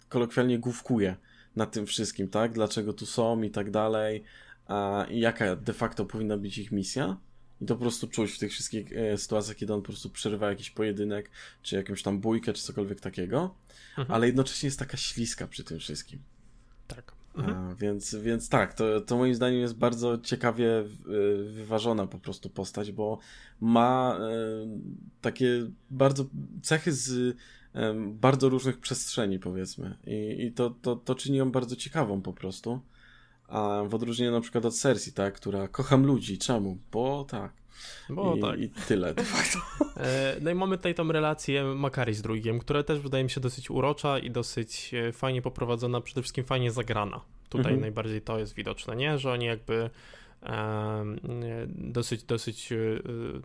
kolokwialnie główkuje nad tym wszystkim, tak? Dlaczego tu są i tak dalej, a, jaka de facto powinna być ich misja. I to po prostu czuć w tych wszystkich e, sytuacjach, kiedy on po prostu przerywa jakiś pojedynek, czy jakąś tam bójkę, czy cokolwiek takiego, mhm. ale jednocześnie jest taka śliska przy tym wszystkim. Tak. Mhm. A, więc, więc tak, to, to moim zdaniem jest bardzo ciekawie e, wyważona po prostu postać, bo ma e, takie bardzo cechy z bardzo różnych przestrzeni, powiedzmy. I, i to, to, to czyni ją bardzo ciekawą po prostu. A w odróżnieniu na przykład od Cersei, tak, która kocham ludzi. Czemu? Bo tak. Bo I, tak. I tyle de facto. E, no i mamy tutaj tą relację Makari z drugim, która też wydaje mi się dosyć urocza i dosyć e, fajnie poprowadzona, przede wszystkim fajnie zagrana. Tutaj mhm. najbardziej to jest widoczne, nie? Że oni jakby dosyć, dosyć e,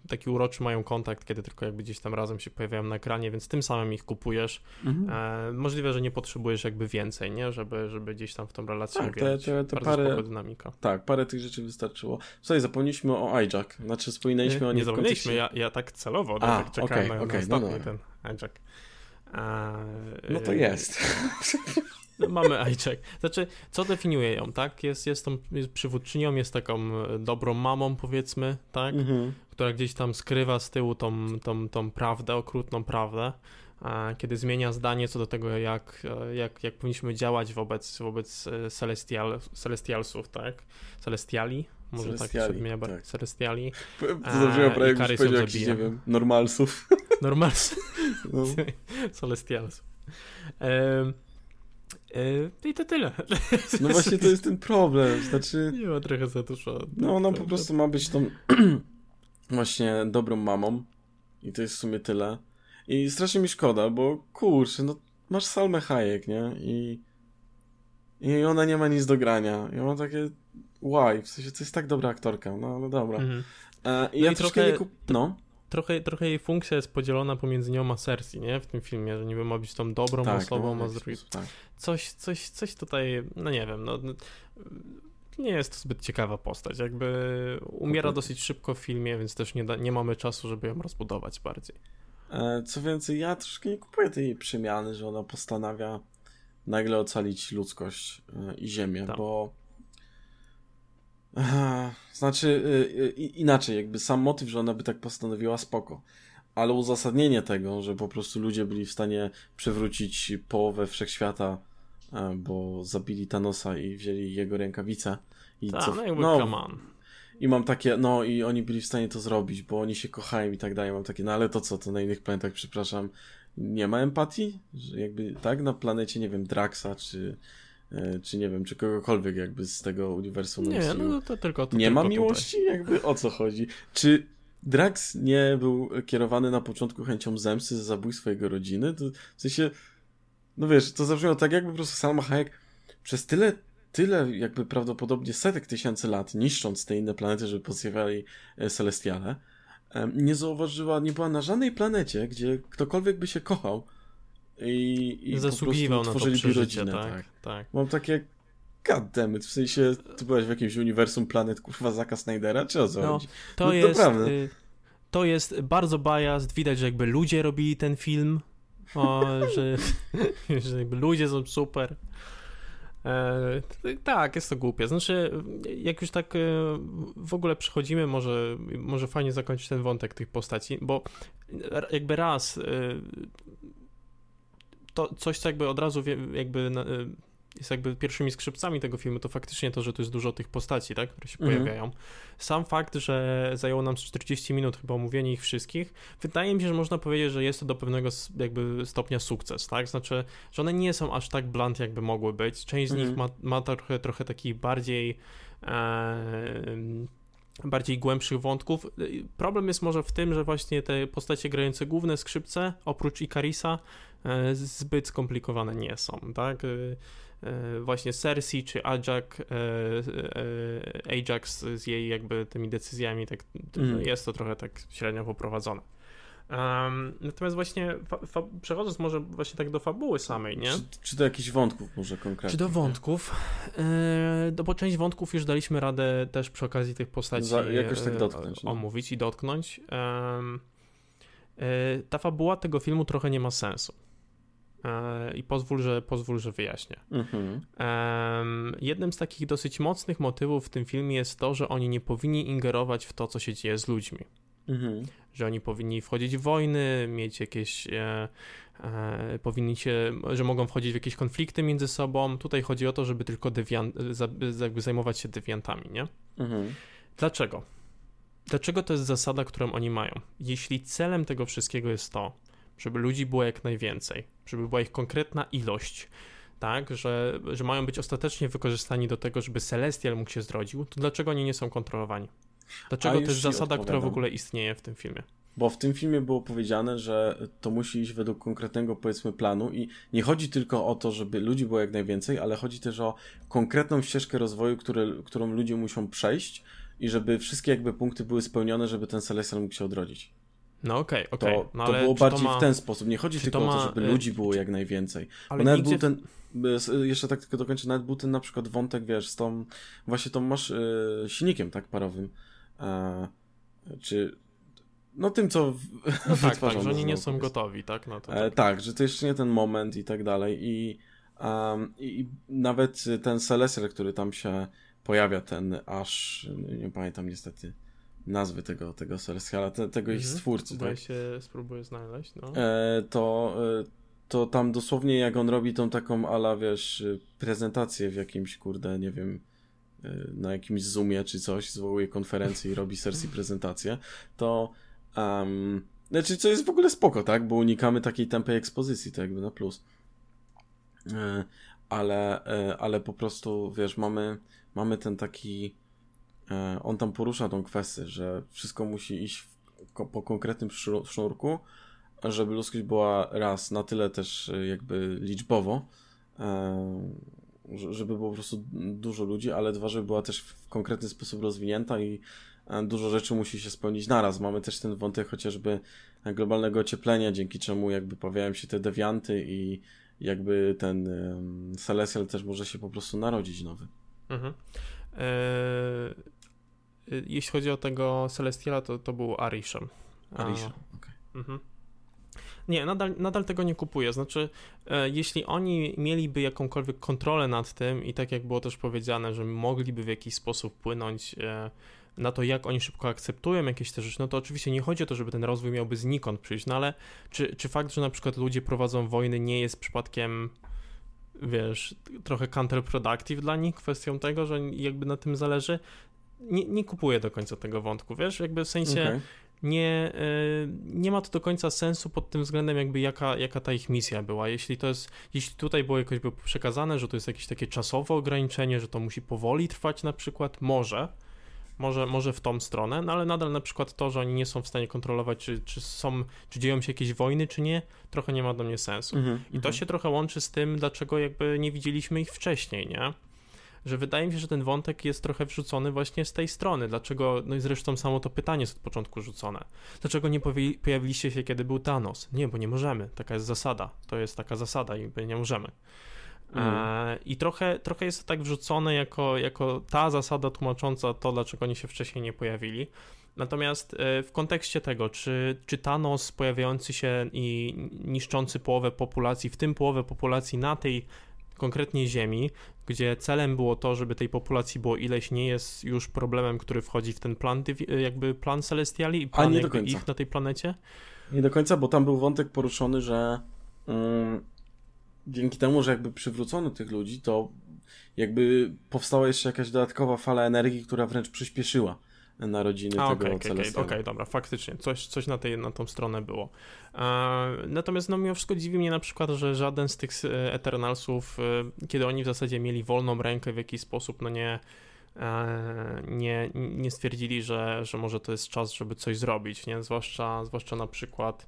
taki uroczy mają kontakt, kiedy tylko jakby gdzieś tam razem się pojawiają na ekranie, więc tym samym ich kupujesz. Mhm. Możliwe, że nie potrzebujesz jakby więcej, nie? Żeby, żeby gdzieś tam w tą relację tak, te, te, te parę, dynamika. Tak, parę tych rzeczy wystarczyło. Słuchaj, zapomnieliśmy o Hijack, znaczy wspominaliśmy nie, o nim Nie zapomnieliśmy, ja, ja tak celowo, A, tak czekałem okay, na, okay, na no no ten Hijack. No to jest. No, mamy iCheck. Znaczy, co definiuje ją, tak? Jest, jest tą jest przywódczynią, jest taką e, dobrą mamą, powiedzmy, tak? Mhm. Która gdzieś tam skrywa z tyłu tą, tą, tą prawdę, okrutną prawdę. Kiedy zmienia zdanie co do tego, jak, e, jak, jak powinniśmy działać wobec, wobec e, celestial, Celestialsów, tak? Celestiali? Może celestiali, tak się odmienia, tak. Celestiali. Zdążyłem prawie jakbyś powiedział jakiś, nie wiem, normalsów. Normalsów. No. Celestialsów. I to tyle. No właśnie to jest ten problem, znaczy... Nie ma trochę za dużo. No ona po prostu ma być tą właśnie dobrą mamą i to jest w sumie tyle. I strasznie mi szkoda, bo kurczę, no masz Salmę Hayek, nie? I, I ona nie ma nic do grania. I ma takie why, w sensie to jest tak dobra aktorka, no, no dobra. Mhm. E, I no ja i trochę nie kup... No trochę, trochę jej funkcja jest podzielona pomiędzy nią a Cersei, nie? W tym filmie, że niby ma być tą dobrą tak, osobą, no, a z drugiej... Tak. Coś, coś, coś tutaj, no nie wiem, no, no nie jest to zbyt ciekawa postać. Jakby umiera dosyć szybko w filmie, więc też nie, da, nie mamy czasu, żeby ją rozbudować bardziej. E, co więcej, ja troszkę nie kupuję tej przemiany, że ona postanawia nagle ocalić ludzkość e, i Ziemię, tak. bo znaczy, y, y, inaczej, jakby sam motyw, że ona by tak postanowiła, spoko. Ale uzasadnienie tego, że po prostu ludzie byli w stanie przywrócić połowę wszechświata, e, bo zabili Thanosa i wzięli jego rękawice. I Ta, co, no, jakby, no, come on. I mam takie, no i oni byli w stanie to zrobić, bo oni się kochają i tak dalej. Mam takie, no ale to co, to na innych planetach, przepraszam, nie ma empatii? Że jakby, tak, na planecie, nie wiem, Draxa, czy E, czy nie wiem, czy kogokolwiek jakby z tego uniwersum Nie, no to tylko to Nie tylko ma miłości? Tutaj. Jakby o co chodzi? Czy Drax nie był kierowany na początku chęcią zemsty za zabójstwo jego rodziny, to w sensie, no wiesz, to zabrzmiało tak jakby po prostu Salma Hayek przez tyle, tyle jakby prawdopodobnie setek tysięcy lat niszcząc te inne planety, żeby pozjawiali e, Celestiale, nie zauważyła, nie była na żadnej planecie, gdzie ktokolwiek by się kochał i, i Zasługiwał po prostu tworzyli rodzinę. Tak, tak. tak. Mam takie goddammit, w sensie, ty byłeś w jakimś uniwersum planet, kurwa, Zaka Snydera, czy o co no? To no, jest, to, y, to jest bardzo biased, widać, że jakby ludzie robili ten film, o, że, że jakby ludzie są super. E, tak, jest to głupie. Znaczy, jak już tak e, w ogóle przechodzimy, może, może fajnie zakończyć ten wątek tych postaci, bo jakby raz e, to coś, co jakby od razu jakby jest jakby pierwszymi skrzypcami tego filmu, to faktycznie to, że to jest dużo tych postaci, tak, które się mhm. pojawiają. Sam fakt, że zajęło nam 40 minut chyba omówienie ich wszystkich, wydaje mi się, że można powiedzieć, że jest to do pewnego jakby stopnia sukces, tak, znaczy, że one nie są aż tak blunt, jakby mogły być. Część z mhm. nich ma, ma trochę, trochę takich bardziej e, bardziej głębszych wątków. Problem jest może w tym, że właśnie te postacie grające główne skrzypce, oprócz Ikarisa, e, zbyt skomplikowane nie są, tak? E, właśnie Cersei czy Ajax, e, e, Ajax z jej jakby tymi decyzjami, tak mm. jest to trochę tak średnio poprowadzone. Um, natomiast właśnie przechodząc może właśnie tak do fabuły samej, nie? Czy, czy do jakichś wątków może konkretnie? Czy do wątków? Yy, bo część wątków już daliśmy radę też przy okazji tych postaci Za, jakoś tak dotknąć, omówić i dotknąć. yy, ta fabuła tego filmu trochę nie ma sensu. E, i pozwól, że, pozwól, że wyjaśnię. Mhm. Jednym z takich dosyć mocnych motywów w tym filmie jest to, że oni nie powinni ingerować w to, co się dzieje z ludźmi. Mhm. Że oni powinni wchodzić w wojny, mieć jakieś. E, e, powinni się, że mogą wchodzić w jakieś konflikty między sobą. Tutaj chodzi o to, żeby tylko dewian, jakby zajmować się dewiantami, nie? Mhm. Dlaczego? Dlaczego to jest zasada, którą oni mają? Jeśli celem tego wszystkiego jest to, żeby ludzi było jak najwięcej, żeby była ich konkretna ilość, tak, że, że mają być ostatecznie wykorzystani do tego, żeby Celestial mógł się zrodził, to dlaczego oni nie są kontrolowani? Dlaczego to jest zasada, która w ogóle istnieje w tym filmie? Bo w tym filmie było powiedziane, że to musi iść według konkretnego, powiedzmy, planu i nie chodzi tylko o to, żeby ludzi było jak najwięcej, ale chodzi też o konkretną ścieżkę rozwoju, którą ludzie muszą przejść i żeby wszystkie jakby punkty były spełnione, żeby ten Celestial mógł się odrodzić. No okej, okay, okej. Okay. No, to, to było bardziej to ma... w ten sposób. Nie chodzi tylko ma... o to, żeby ludzi było jak najwięcej. Ale nawet nigdzie... był ten, jeszcze tak tylko dokończę, nawet był ten na przykład wątek, wiesz, z tą, właśnie tą masz y, silnikiem, tak, parowym. E, czy no tym, co no tak, tak, że oni nie są gotowi, tak? No to e, tak. tak, że to jeszcze nie ten moment i tak dalej i, um, i nawet ten Celestial, który tam się pojawia, ten aż, nie pamiętam niestety nazwy tego, tego Celestiala, te, tego mhm. ich stwórcy. Tak? się spróbuję znaleźć, no. E, to, e, to tam dosłownie jak on robi tą taką ala, wiesz, prezentację w jakimś, kurde, nie wiem, e, na jakimś Zoomie czy coś, zwołuje konferencję i robi Cersei prezentację, to um, znaczy, co jest w ogóle spoko, tak? Bo unikamy takiej tempej ekspozycji, to jakby na plus. E, ale, e, ale po prostu, wiesz, mamy, mamy ten taki on tam porusza tą kwestię, że wszystko musi iść w, po konkretnym sznurku, żeby ludzkość była raz na tyle też e, jakby liczbowo, e, żeby było po prostu dużo ludzi, ale dwa, żeby była też w konkretny sposób rozwinięta i dużo rzeczy musi się spełnić naraz. Mamy też ten wątek chociażby globalnego ocieplenia, dzięki czemu jakby pojawiają się te dewianty i jakby ten Celestial też może się po prostu narodzić nowy. Mhm. Jeśli chodzi o tego Celestiala, to, to był Arishem. Arishem, okej. Okay. Mhm. Nie, nadal, nadal tego nie kupuję. Znaczy, e, jeśli oni mieliby jakąkolwiek kontrolę nad tym i tak jak było też powiedziane, że mogliby w jakiś sposób wpłynąć e, na to, jak oni szybko akceptują jakieś te rzeczy, no to oczywiście nie chodzi o to, żeby ten rozwój miałby znikąd przyjść, no ale czy, czy fakt, że na przykład ludzie prowadzą wojny nie jest przypadkiem wiesz, trochę counterproductive dla nich, kwestią tego, że jakby na tym zależy nie, nie kupuję do końca tego wątku, wiesz, jakby w sensie okay. nie, y, nie ma to do końca sensu pod tym względem jakby jaka, jaka ta ich misja była. Jeśli to jest, jeśli tutaj było jakoś by przekazane, że to jest jakieś takie czasowe ograniczenie, że to musi powoli trwać na przykład, może, może, może w tą stronę, no ale nadal na przykład to, że oni nie są w stanie kontrolować, czy, czy są, czy dzieją się jakieś wojny, czy nie, trochę nie ma do mnie sensu. Mhm, I to mhm. się trochę łączy z tym, dlaczego jakby nie widzieliśmy ich wcześniej, nie? Że wydaje mi się, że ten wątek jest trochę wrzucony właśnie z tej strony. Dlaczego, no i zresztą samo to pytanie jest od początku rzucone. Dlaczego nie pojawiliście się, kiedy był Thanos? Nie, bo nie możemy. Taka jest zasada. To jest taka zasada i my nie możemy. E, I trochę, trochę jest to tak wrzucone jako, jako ta zasada tłumacząca to, dlaczego oni się wcześniej nie pojawili. Natomiast e, w kontekście tego, czy, czy Thanos pojawiający się i niszczący połowę populacji, w tym połowę populacji na tej konkretnie Ziemi, gdzie celem było to, żeby tej populacji było ileś, nie jest już problemem, który wchodzi w ten plan, dywi- jakby plan Celestiali i plan ich na tej planecie? Nie do końca, bo tam był wątek poruszony, że mm, dzięki temu, że jakby przywrócono tych ludzi, to jakby powstała jeszcze jakaś dodatkowa fala energii, która wręcz przyspieszyła narodziny A, tego okej, okej, okej, okej, dobra, faktycznie, coś, coś na, tej, na tą stronę było. Natomiast no mimo wszystko dziwi mnie na przykład, że żaden z tych e, Eternalsów, e, kiedy oni w zasadzie mieli wolną rękę w jakiś sposób, no nie, e, nie, nie stwierdzili, że, że może to jest czas, żeby coś zrobić, nie? Zwłaszcza, zwłaszcza na przykład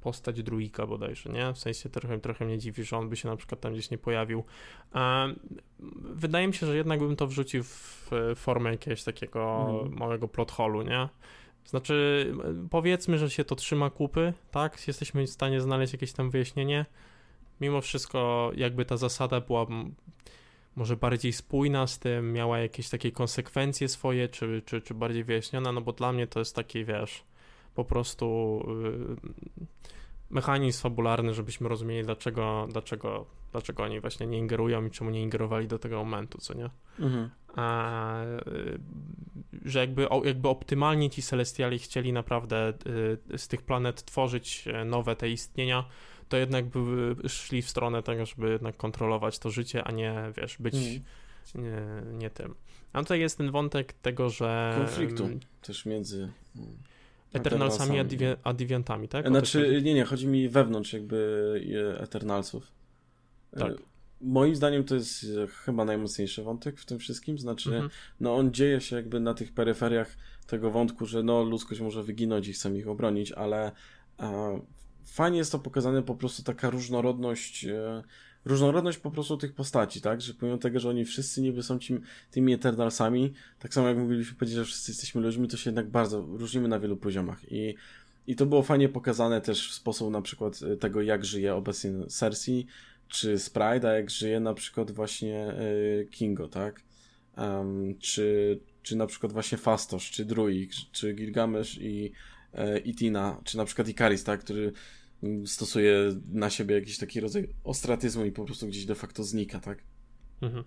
postać Druika bodajże, nie? W sensie trochę, trochę mnie dziwi, że on by się na przykład tam gdzieś nie pojawił. Wydaje mi się, że jednak bym to wrzucił w formę jakiegoś takiego Mhm. małego plot holu, nie? Znaczy, powiedzmy, że się to trzyma kupy, tak? Jesteśmy w stanie znaleźć jakieś tam wyjaśnienie. Mimo wszystko, jakby ta zasada była może bardziej spójna z tym, miała jakieś takie konsekwencje swoje, czy, czy, czy bardziej wyjaśniona, no bo dla mnie to jest taki, wiesz, po prostu y, mechanizm fabularny, żebyśmy rozumieli, dlaczego, dlaczego, dlaczego oni właśnie nie ingerują i czemu nie ingerowali do tego momentu, co nie? Mhm. A, y, że jakby, jakby optymalnie ci Celestiali chcieli naprawdę y, z tych planet tworzyć e, nowe te istnienia, to jednak by szli w stronę tego, żeby jednak kontrolować to życie, a nie, wiesz, być Mhm. nie, nie tym. A tutaj jest ten wątek tego, że Konfliktu em, też między mm, Eternalsami Eternalsami. Divi- a Deviantami, tak? O? Znaczy, nie, nie, chodzi mi wewnątrz jakby e, Eternalsów. E, Tak. Moim zdaniem to jest e, chyba najmocniejszy wątek w tym wszystkim, znaczy Mhm. no on dzieje się jakby na tych peryferiach tego wątku, że no ludzkość może wyginąć i chcemy ich obronić, ale fajnie jest to pokazane po prostu taka różnorodność, różnorodność po prostu tych postaci, tak, że pomimo tego, że oni wszyscy niby są ci, tymi Eternalsami, tak samo jak mogliśmy powiedzieć, że wszyscy jesteśmy ludźmi, to się jednak bardzo różnimy na wielu poziomach i i to było fajnie pokazane też w sposób na przykład e, tego, jak żyje obecnie Cersei, czy Sprite, a jak żyje na przykład właśnie e, Kingo, tak? Em, czy, czy na przykład właśnie Fastosz, czy Druid, czy Gilgamesz i, e, i Tina, czy na przykład Ikaris, tak? Który stosuje na siebie jakiś taki rodzaj ostratyzmu i po prostu gdzieś de facto znika, tak? Mhm.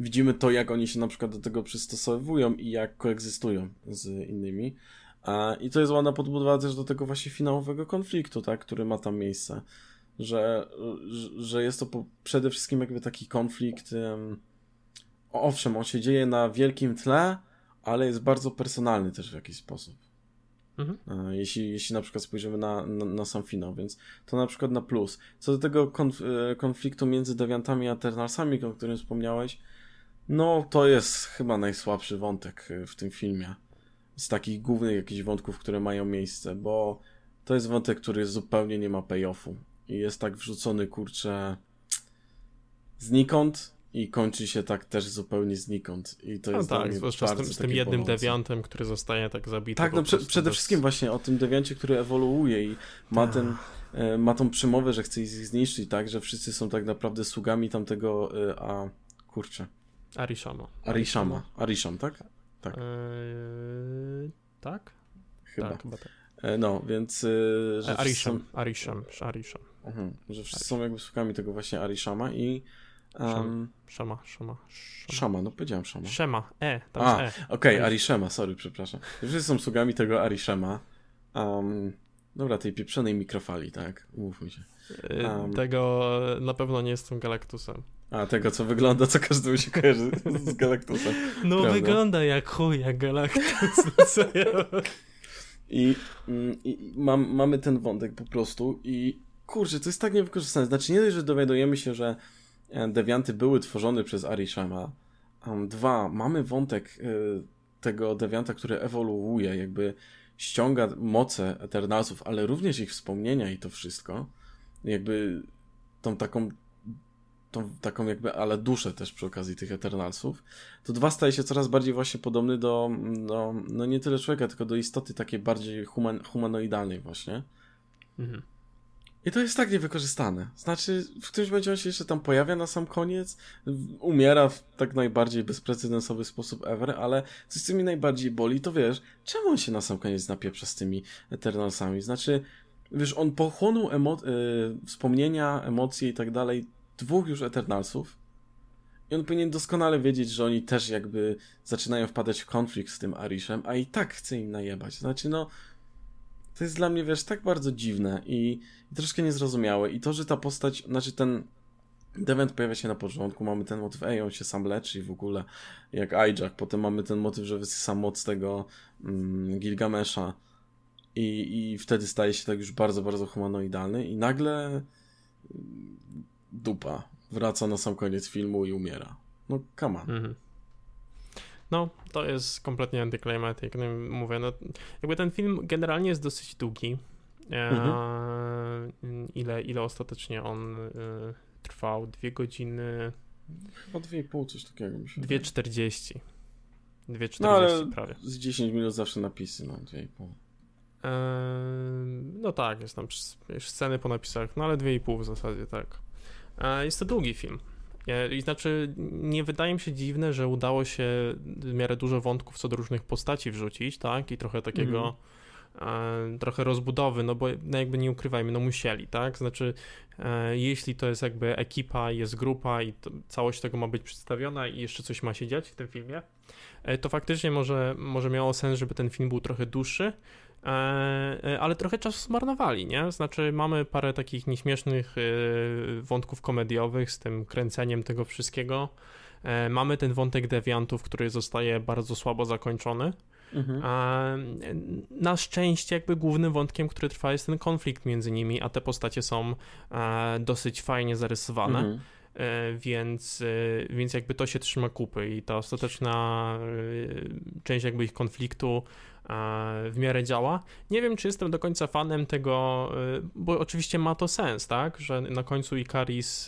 widzimy to, jak oni się na przykład do tego przystosowują i jak koegzystują z innymi. A, I to jest ładna podbudowa też do tego właśnie finałowego konfliktu, tak, który ma tam miejsce. Że, że- jest to po, przede wszystkim jakby taki konflikt. em, owszem, on się dzieje na wielkim tle, ale jest bardzo personalny też w jakiś sposób. Mhm. E, Jeśli, jeśli na przykład spojrzymy na, na, na sam finał, więc to na przykład na plus. Co do tego konf, e, konfliktu między Deviantami a Eternalsami, o którym wspomniałeś, no to jest chyba najsłabszy wątek e, w tym filmie. Z takich głównych jakichś wątków, które mają miejsce, bo to jest wątek, który zupełnie nie ma payoffu. I jest tak wrzucony, kurczę, znikąd i kończy się tak też zupełnie znikąd. I to No jest tak, zwłaszcza z tym, z tym jednym bolące. dewiantem, który zostaje tak zabity. Tak, no prze, przede bez- wszystkim właśnie o tym dewiancie, który ewoluuje i ma Tak. ten, e, ma tą przemowę, że chce ich zniszczyć, tak, że wszyscy są tak naprawdę sługami tamtego, e, a kurczę, Arishama. Arishama, Arisham, tak? tak. Eee, tak? Chyba. Tak, chyba tak. E, no, więc, że Arisham, są, Arisham, Arisham. mhm, że wszyscy są jakby sługami tego właśnie Arishama i um, Szama, szama, szama. Shama, no powiedziałem Shama. Szema, E, tam A, E. Okej, Arish- Arishama, sorry, przepraszam. Wszyscy są sługami tego Arishama. Um, dobra, tej pieprzonej mikrofali, tak? Umówmy się. Um. Tego na pewno nie jestem Galactusem. A, tego co wygląda, co każdemu się kojarzy z Galactusem. No Prawda. wygląda jak chuj, jak Galactus. No co ja... I, mm, i mam, mamy ten wątek po prostu i kurczę, to jest tak niewykorzystane. Znaczy nie dość, że dowiadujemy się, że dewianty były tworzone przez Arishama, dwa, mamy wątek y, tego dewianta, który ewoluuje, jakby ściąga moce Eternalsów, ale również ich wspomnienia i to wszystko. Jakby tą taką tą taką jakby, ale duszę też przy okazji tych Eternalsów, to dwa staje się coraz bardziej właśnie podobny do, do no nie tyle człowieka, tylko do istoty takiej bardziej human, humanoidalnej właśnie. Mhm. I to jest tak niewykorzystane. Znaczy, w którymś momencie on się jeszcze tam pojawia na sam koniec, umiera w tak najbardziej bezprecedensowy sposób ever, ale coś, co mi najbardziej boli, to wiesz, czemu on się na sam koniec napieprza z tymi Eternalsami? Znaczy, wiesz, on pochłonął emo- y, wspomnienia, emocje i tak dalej dwóch już Eternalsów i on powinien doskonale wiedzieć, że oni też jakby zaczynają wpadać w konflikt z tym Arishem, a i tak chce im najebać. Znaczy, no, to jest dla mnie, wiesz, tak bardzo dziwne i, i troszkę niezrozumiałe. I to, że ta postać, znaczy ten Devent pojawia się na początku, mamy ten motyw, ej, on się sam leczy i w ogóle, jak Ajax, potem mamy ten motyw, że wysysa moc tego mm, Gilgamesha i, i wtedy staje się tak już bardzo, bardzo humanoidalny i nagle mm, dupa wraca na sam koniec filmu i umiera. No, come on. Mhm. No, to jest kompletnie antyclimatic. No, mówię, no, jakby ten film generalnie jest dosyć długi. E, mhm. ile, ile ostatecznie on e, trwał? Dwie godziny. Chyba dwie i pół, coś takiego się 2,40. 2,40 no, ale prawie. Z 10 minut zawsze napisy, no, dwie i pół. E, no tak, jest tam sceny po napisach, no ale dwie i pół w zasadzie, tak. E, jest to długi film. I znaczy, nie wydaje mi się dziwne, że udało się w miarę dużo wątków co do różnych postaci wrzucić, tak? I trochę takiego, mm. trochę rozbudowy, no bo no jakby nie ukrywajmy, no musieli, tak? Znaczy, e, jeśli to jest jakby ekipa, jest grupa i to, całość tego ma być przedstawiona i jeszcze coś ma się dziać w tym filmie, e, to faktycznie może, może miało sens, żeby ten film był trochę dłuższy, ale trochę czasu zmarnowali, nie? Znaczy mamy parę takich nieśmiesznych e, wątków komediowych z tym kręceniem tego wszystkiego. Mamy ten wątek dewiantów, który zostaje bardzo słabo zakończony. Mhm. Na szczęście, jakby głównym wątkiem, który trwa, jest ten konflikt między nimi, a te postacie są dosyć fajnie zarysowane. Mhm. Więc, więc jakby to się trzyma kupy i ta ostateczna część jakby ich konfliktu w miarę działa. Nie wiem, czy jestem do końca fanem tego, bo oczywiście ma to sens, tak, że na końcu Ikaris,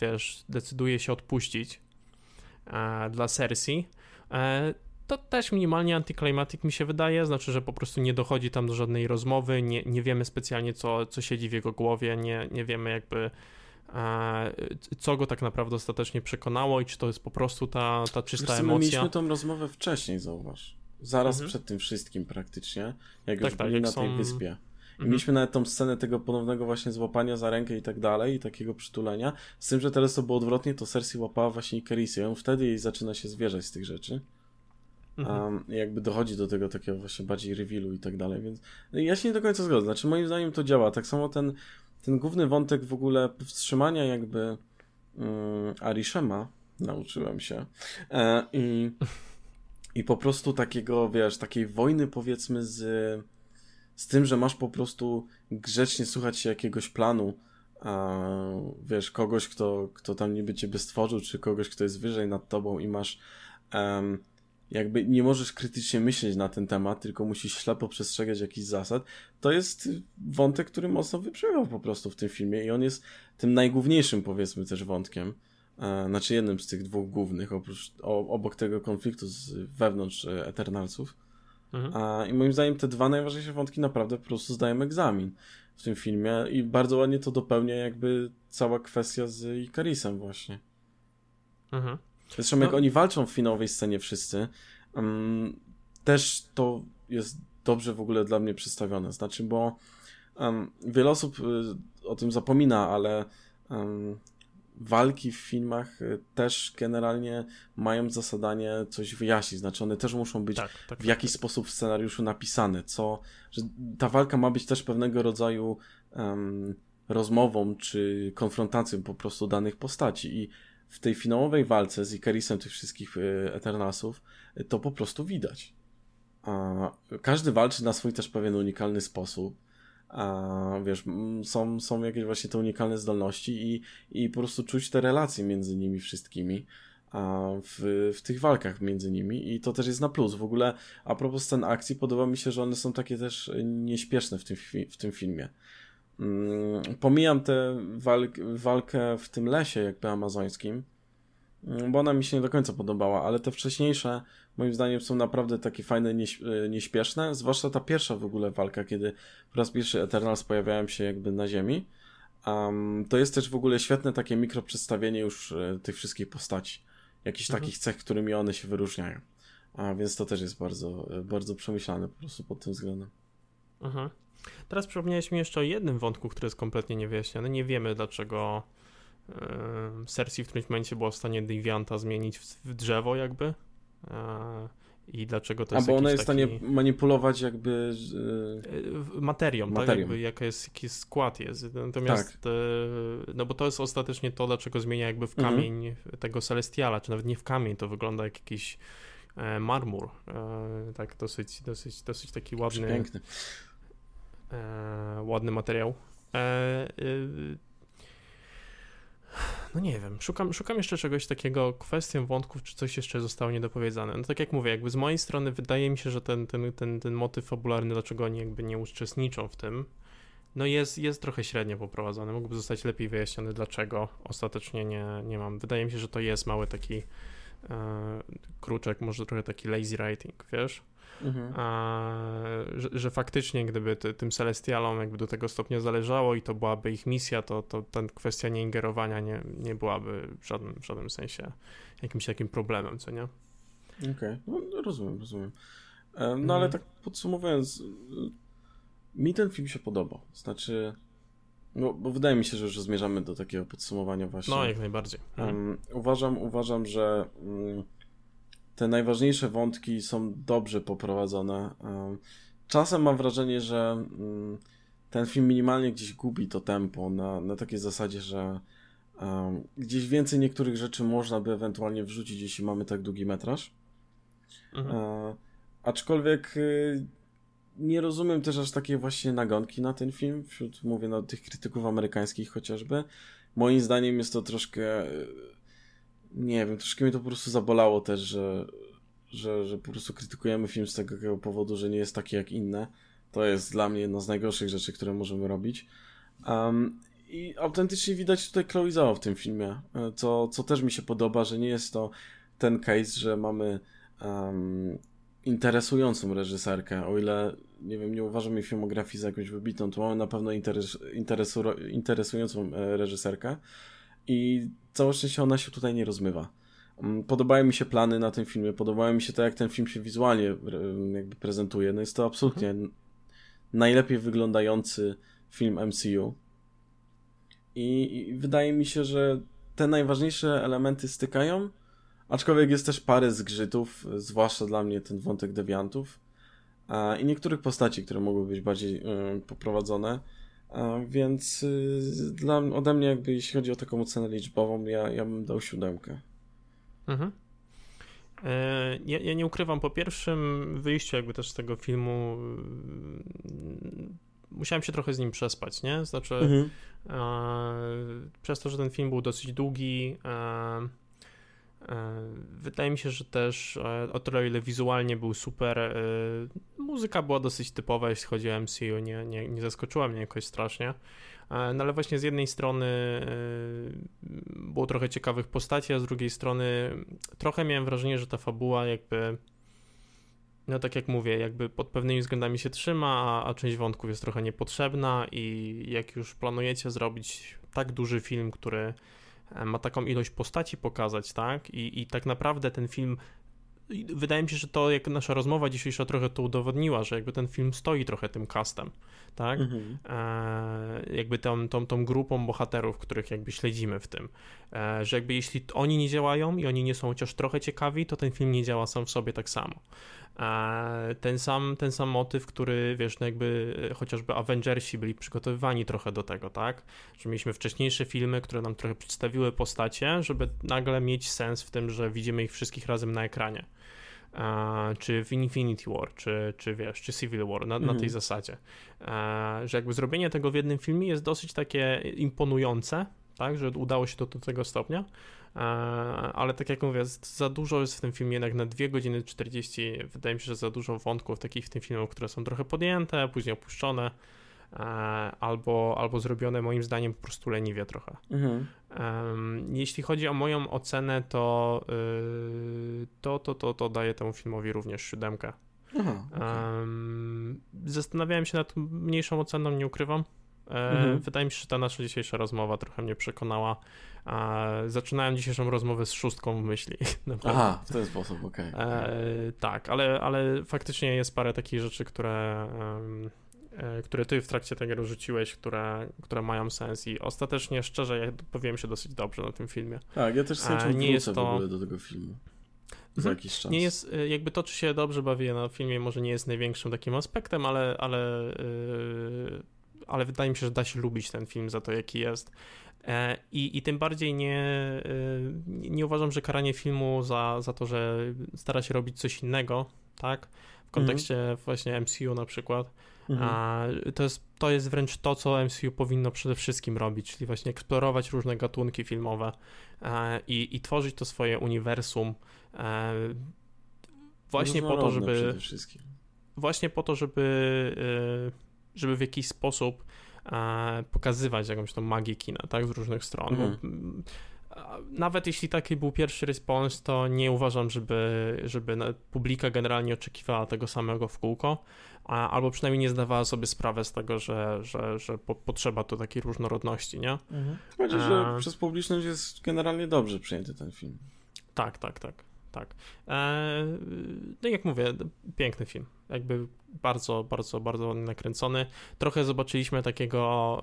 wiesz, decyduje się odpuścić dla Cersei. E, to też minimalnie anticlimatic mi się wydaje, znaczy, że po prostu nie dochodzi tam do żadnej rozmowy, nie, nie wiemy specjalnie, co, co siedzi w jego głowie, nie, nie wiemy jakby co go tak naprawdę ostatecznie przekonało i czy to jest po prostu ta, ta czysta emocja. Mieliśmy tą rozmowę wcześniej, zauważ. Zaraz mhm. przed tym wszystkim praktycznie, jak tak, już tak, byli na tej są... wyspie. I mhm. mieliśmy nawet tą scenę tego ponownego właśnie złapania za rękę i tak dalej, i takiego przytulenia. Z tym, że teraz to było odwrotnie, to Cersei łapała właśnie Ikerisy i on wtedy jej zaczyna się zwierzać z tych rzeczy. Mhm. Um, jakby dochodzi do tego takiego właśnie bardziej revealu i tak dalej, więc ja się nie do końca zgodzę. Znaczy moim zdaniem to działa. Tak samo ten, ten główny wątek w ogóle wstrzymania jakby um, Arishema nauczyłem się. E, I i po prostu takiego, wiesz, takiej wojny powiedzmy z, z tym, że masz po prostu grzecznie słuchać się jakiegoś planu, a, wiesz, kogoś, kto, kto tam niby ciebie stworzył, czy kogoś, kto jest wyżej nad tobą i masz um, jakby nie możesz krytycznie myśleć na ten temat, tylko musisz ślepo przestrzegać jakichś zasad, to jest wątek, który mocno wybrzmiewał po prostu w tym filmie i on jest tym najgłówniejszym, powiedzmy, też wątkiem. E, znaczy jednym z tych dwóch głównych, oprócz, obok tego konfliktu z, wewnątrz e, Eternalsów. Mhm. A, I moim zdaniem te dwa najważniejsze wątki naprawdę po prostu zdają egzamin w tym filmie i bardzo ładnie to dopełnia jakby cała kwestia z Ikarisem właśnie. Mhm. Zresztą no. jak oni walczą w finałowej scenie wszyscy, um, też to jest dobrze w ogóle dla mnie przedstawione. Znaczy, bo um, wiele osób y, o tym zapomina, ale um, walki w filmach y, też generalnie mają za zadanie coś wyjaśnić, znaczy one też muszą być tak, tak, w jakiś tak. sposób w scenariuszu napisane, co, że ta walka ma być też pewnego rodzaju um, rozmową czy konfrontacją po prostu danych postaci i w tej finałowej walce z Ikarisem tych wszystkich y, Eternasów y, to po prostu widać. Każdy walczy na swój też pewien unikalny sposób wiesz, są, są jakieś właśnie te unikalne zdolności i, i po prostu czuć te relacje między nimi wszystkimi. w, w tych walkach między nimi i to też jest na plus. W ogóle a propos scen akcji, podoba mi się, że one są takie też nieśpieszne w tym, w tym filmie. Mm, pomijam tę walk, walkę w tym lesie jakby amazońskim, mm, bo ona mi się nie do końca podobała, ale te wcześniejsze moim zdaniem są naprawdę takie fajne, e, nieśpieszne, zwłaszcza ta pierwsza w ogóle walka, kiedy po raz pierwszy Eternals pojawiają się jakby na ziemi. Um, to jest też w ogóle świetne takie mikro przedstawienie już e, tych wszystkich postaci. Jakichś mhm. takich cech, którymi one się wyróżniają. A więc to też jest bardzo, e, bardzo przemyślane po prostu pod tym względem. Mhm. Teraz przypomniałeś mi jeszcze o jednym wątku, który jest kompletnie niewyjaśniony. Nie wiemy dlaczego yy, Cersei w którymś momencie była w stanie Devianta zmienić w, w drzewo jakby. Yy, I dlaczego to jest A bo ona jest w stanie manipulować jakby yy, materią, materią, tak? Jakby jaka jest, jaki skład jest. Natomiast, tak. no bo to jest ostatecznie to, dlaczego zmienia jakby w mhm. kamień mhm. tego Celestiala, czy nawet nie w kamień, to wygląda jak jakiś marmur. Tak, dosyć, dosyć, dosyć taki ładny. Piękny e, ładny materiał. E, e, no nie wiem, szukam, szukam jeszcze czegoś takiego, kwestię wątków, czy coś jeszcze zostało niedopowiedziane. No tak jak mówię, jakby z mojej strony wydaje mi się, że ten, ten, ten, ten motyw fabularny, dlaczego oni jakby nie uczestniczą w tym, no jest, jest trochę średnio poprowadzony. Mógłby zostać lepiej wyjaśniony, dlaczego ostatecznie nie, nie mam. Wydaje mi się, że to jest mały taki kruczek, może trochę taki lazy writing, wiesz? Mhm. A, że, że, faktycznie gdyby ty, tym Celestialom jakby do tego stopnia zależało i to byłaby ich misja, to, to ta kwestia nieingerowania nie, nie byłaby w żadnym, w żadnym sensie jakimś takim problemem, co nie? Okej, okay. no, rozumiem, rozumiem. E, no mhm. ale tak podsumowując, mi ten film się podobał. Znaczy, no, bo wydaje mi się, że już zmierzamy do takiego podsumowania właśnie. No, jak najbardziej. Um, uważam, uważam, że um, te najważniejsze wątki są dobrze poprowadzone. Czasem mam wrażenie, że mm, ten film minimalnie gdzieś gubi to tempo na, na takiej zasadzie, że gdzieś więcej niektórych rzeczy można by ewentualnie wrzucić, jeśli mamy tak długi metraż. Mhm. aczkolwiek y, nie rozumiem też aż takiej właśnie nagonki na ten film, wśród, mówię, no, tych krytyków amerykańskich chociażby. Moim zdaniem jest to troszkę nie wiem, troszkę mnie to po prostu zabolało też, że, że, że po prostu krytykujemy film z tego powodu, że nie jest taki jak inne. To jest dla mnie jedna z najgorszych rzeczy, które możemy robić. Um, I autentycznie widać tutaj Chloe Zhao w tym filmie, e, co, co też mi się podoba, że nie jest to ten case, że mamy um, interesującą reżyserkę, o ile nie wiem, nie uważam jej filmografii za jakąś wybitną, to mamy na pewno interes, interesu, interesującą e, reżyserkę i całe szczęście ona się tutaj nie rozmywa. Mm, podobają mi się plany na tym filmie, podobają mi się to, jak ten film się wizualnie jakby prezentuje. No jest to absolutnie mhm. najlepiej wyglądający film MCU. I, I, wydaje mi się, że te najważniejsze elementy stykają, aczkolwiek jest też parę zgrzytów, zwłaszcza dla mnie ten wątek dewiantów i niektórych postaci, które mogły być bardziej y, poprowadzone. Więc y, dla, ode mnie jakby jeśli chodzi o taką ocenę liczbową, ja, ja bym dał siódemkę. Mhm. E, ja, ja, nie ukrywam, po pierwszym wyjściu jakby też z tego filmu y, musiałem się trochę z nim przespać, nie? Znaczy mhm. e, przez to, że ten film był dosyć długi e, E, wydaje mi się, że też e, o tyle, ile wizualnie był super, e, muzyka była dosyć typowa, jeśli chodzi o MCU, nie, nie, nie zaskoczyła mnie jakoś strasznie. No ale właśnie z jednej strony było trochę ciekawych postaci, a z drugiej strony trochę miałem wrażenie, że ta fabuła jakby no tak jak mówię, jakby pod pewnymi względami się trzyma, a, a część wątków jest trochę niepotrzebna i jak już planujecie zrobić tak duży film, który ma taką ilość postaci pokazać, tak? I, i tak naprawdę ten film wydaje mi się, że to jak nasza rozmowa dzisiejsza trochę to udowodniła, że jakby ten film stoi trochę tym castem, tak? Mhm. E, jakby tą, tą, tą grupą bohaterów, których jakby śledzimy w tym. E, że jakby jeśli oni nie działają i oni nie są chociaż trochę ciekawi, to ten film nie działa sam w sobie tak samo. Ten sam, ten sam motyw, który wiesz, no jakby e, chociażby Avengersi byli przygotowywani trochę do tego, tak? Że mieliśmy wcześniejsze filmy, które nam trochę przedstawiły postacie, żeby nagle mieć sens w tym, że widzimy ich wszystkich razem na ekranie. Czy w Infinity War, czy, czy wiesz, czy Civil War, na, na tej mhm. zasadzie. że jakby zrobienie tego w jednym filmie jest dosyć takie imponujące, tak, że udało się to do tego stopnia. Ale tak jak mówię, za dużo jest w tym filmie, jednak na 2 godziny 40, wydaje mi się, że za dużo wątków takich w tym filmie, które są trochę podjęte, później opuszczone, albo, albo zrobione moim zdaniem po prostu leniwie trochę. Mhm. Jeśli chodzi o moją ocenę, to, y, to, to, to, to daję temu filmowi również siódemkę. Aha, okay. Zastanawiałem się nad mniejszą oceną, nie ukrywam. E, mhm. Wydaje mi się, że ta nasza dzisiejsza rozmowa trochę mnie przekonała. Zaczynałem dzisiejszą rozmowę z szóstką w myśli. Aha, w ten sposób, okej. Okay. E, tak, ale, ale faktycznie jest parę takich rzeczy, które, e, które ty w trakcie tego rzuciłeś, które, które mają sens i ostatecznie, szczerze, ja powiem się dosyć dobrze na tym filmie. Tak, ja też z chęcią nie jest to... w ogóle do tego filmu za mhm. jakiś czas. Nie jest, jakby to, czy się dobrze bawię na filmie, może nie jest największym takim aspektem, ale, ale, yy, ale wydaje mi się, że da się lubić ten film za to, jaki jest. E, I, I tym bardziej nie, y, nie uważam, że karanie filmu za, za to, że stara się robić coś innego, tak? W kontekście mhm. właśnie MCU na przykład. Mhm. To, jest, to jest wręcz to, co MCU powinno przede wszystkim robić, czyli właśnie eksplorować różne gatunki filmowe e, i, i tworzyć to swoje uniwersum E, właśnie po to, żeby właśnie po to, żeby e, żeby w jakiś sposób e, pokazywać jakąś tą magię kina, tak, z różnych stron. Mhm. Nawet jeśli taki był pierwszy respons, to nie uważam, żeby, żeby publika generalnie oczekiwała tego samego w kółko, albo przynajmniej nie zdawała sobie sprawę z tego, że, że, że po, potrzeba tu takiej różnorodności, nie? Mhm. Chodzi, że przez publiczność jest generalnie dobrze przyjęty ten film. Tak, tak, tak tak. E, no jak mówię, piękny film. Jakby bardzo, bardzo, bardzo nakręcony. Trochę zobaczyliśmy takiego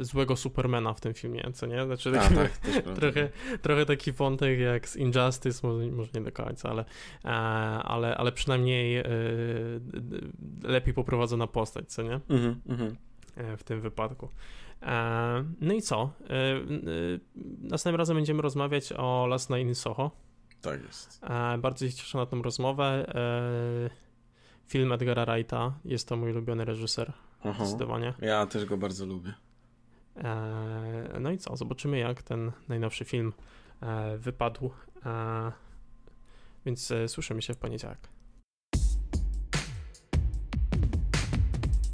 y, złego Supermana w tym filmie, co nie? Znaczy, A, tak, trochę, trochę taki wątek jak z Injustice, może, może nie do końca, ale, e, ale, ale przynajmniej y, lepiej poprowadzona postać, co nie? Mm -hmm. w tym wypadku. No i co? Następnym razem będziemy rozmawiać o Last Night in Soho. Tak jest. E, bardzo się cieszę na tą rozmowę. E, film Edgara Wrighta, jest to mój ulubiony reżyser, Aha. zdecydowanie. Ja też go bardzo lubię. E, no i co, zobaczymy jak ten najnowszy film wypadł. Więc słyszymy się w poniedziałek.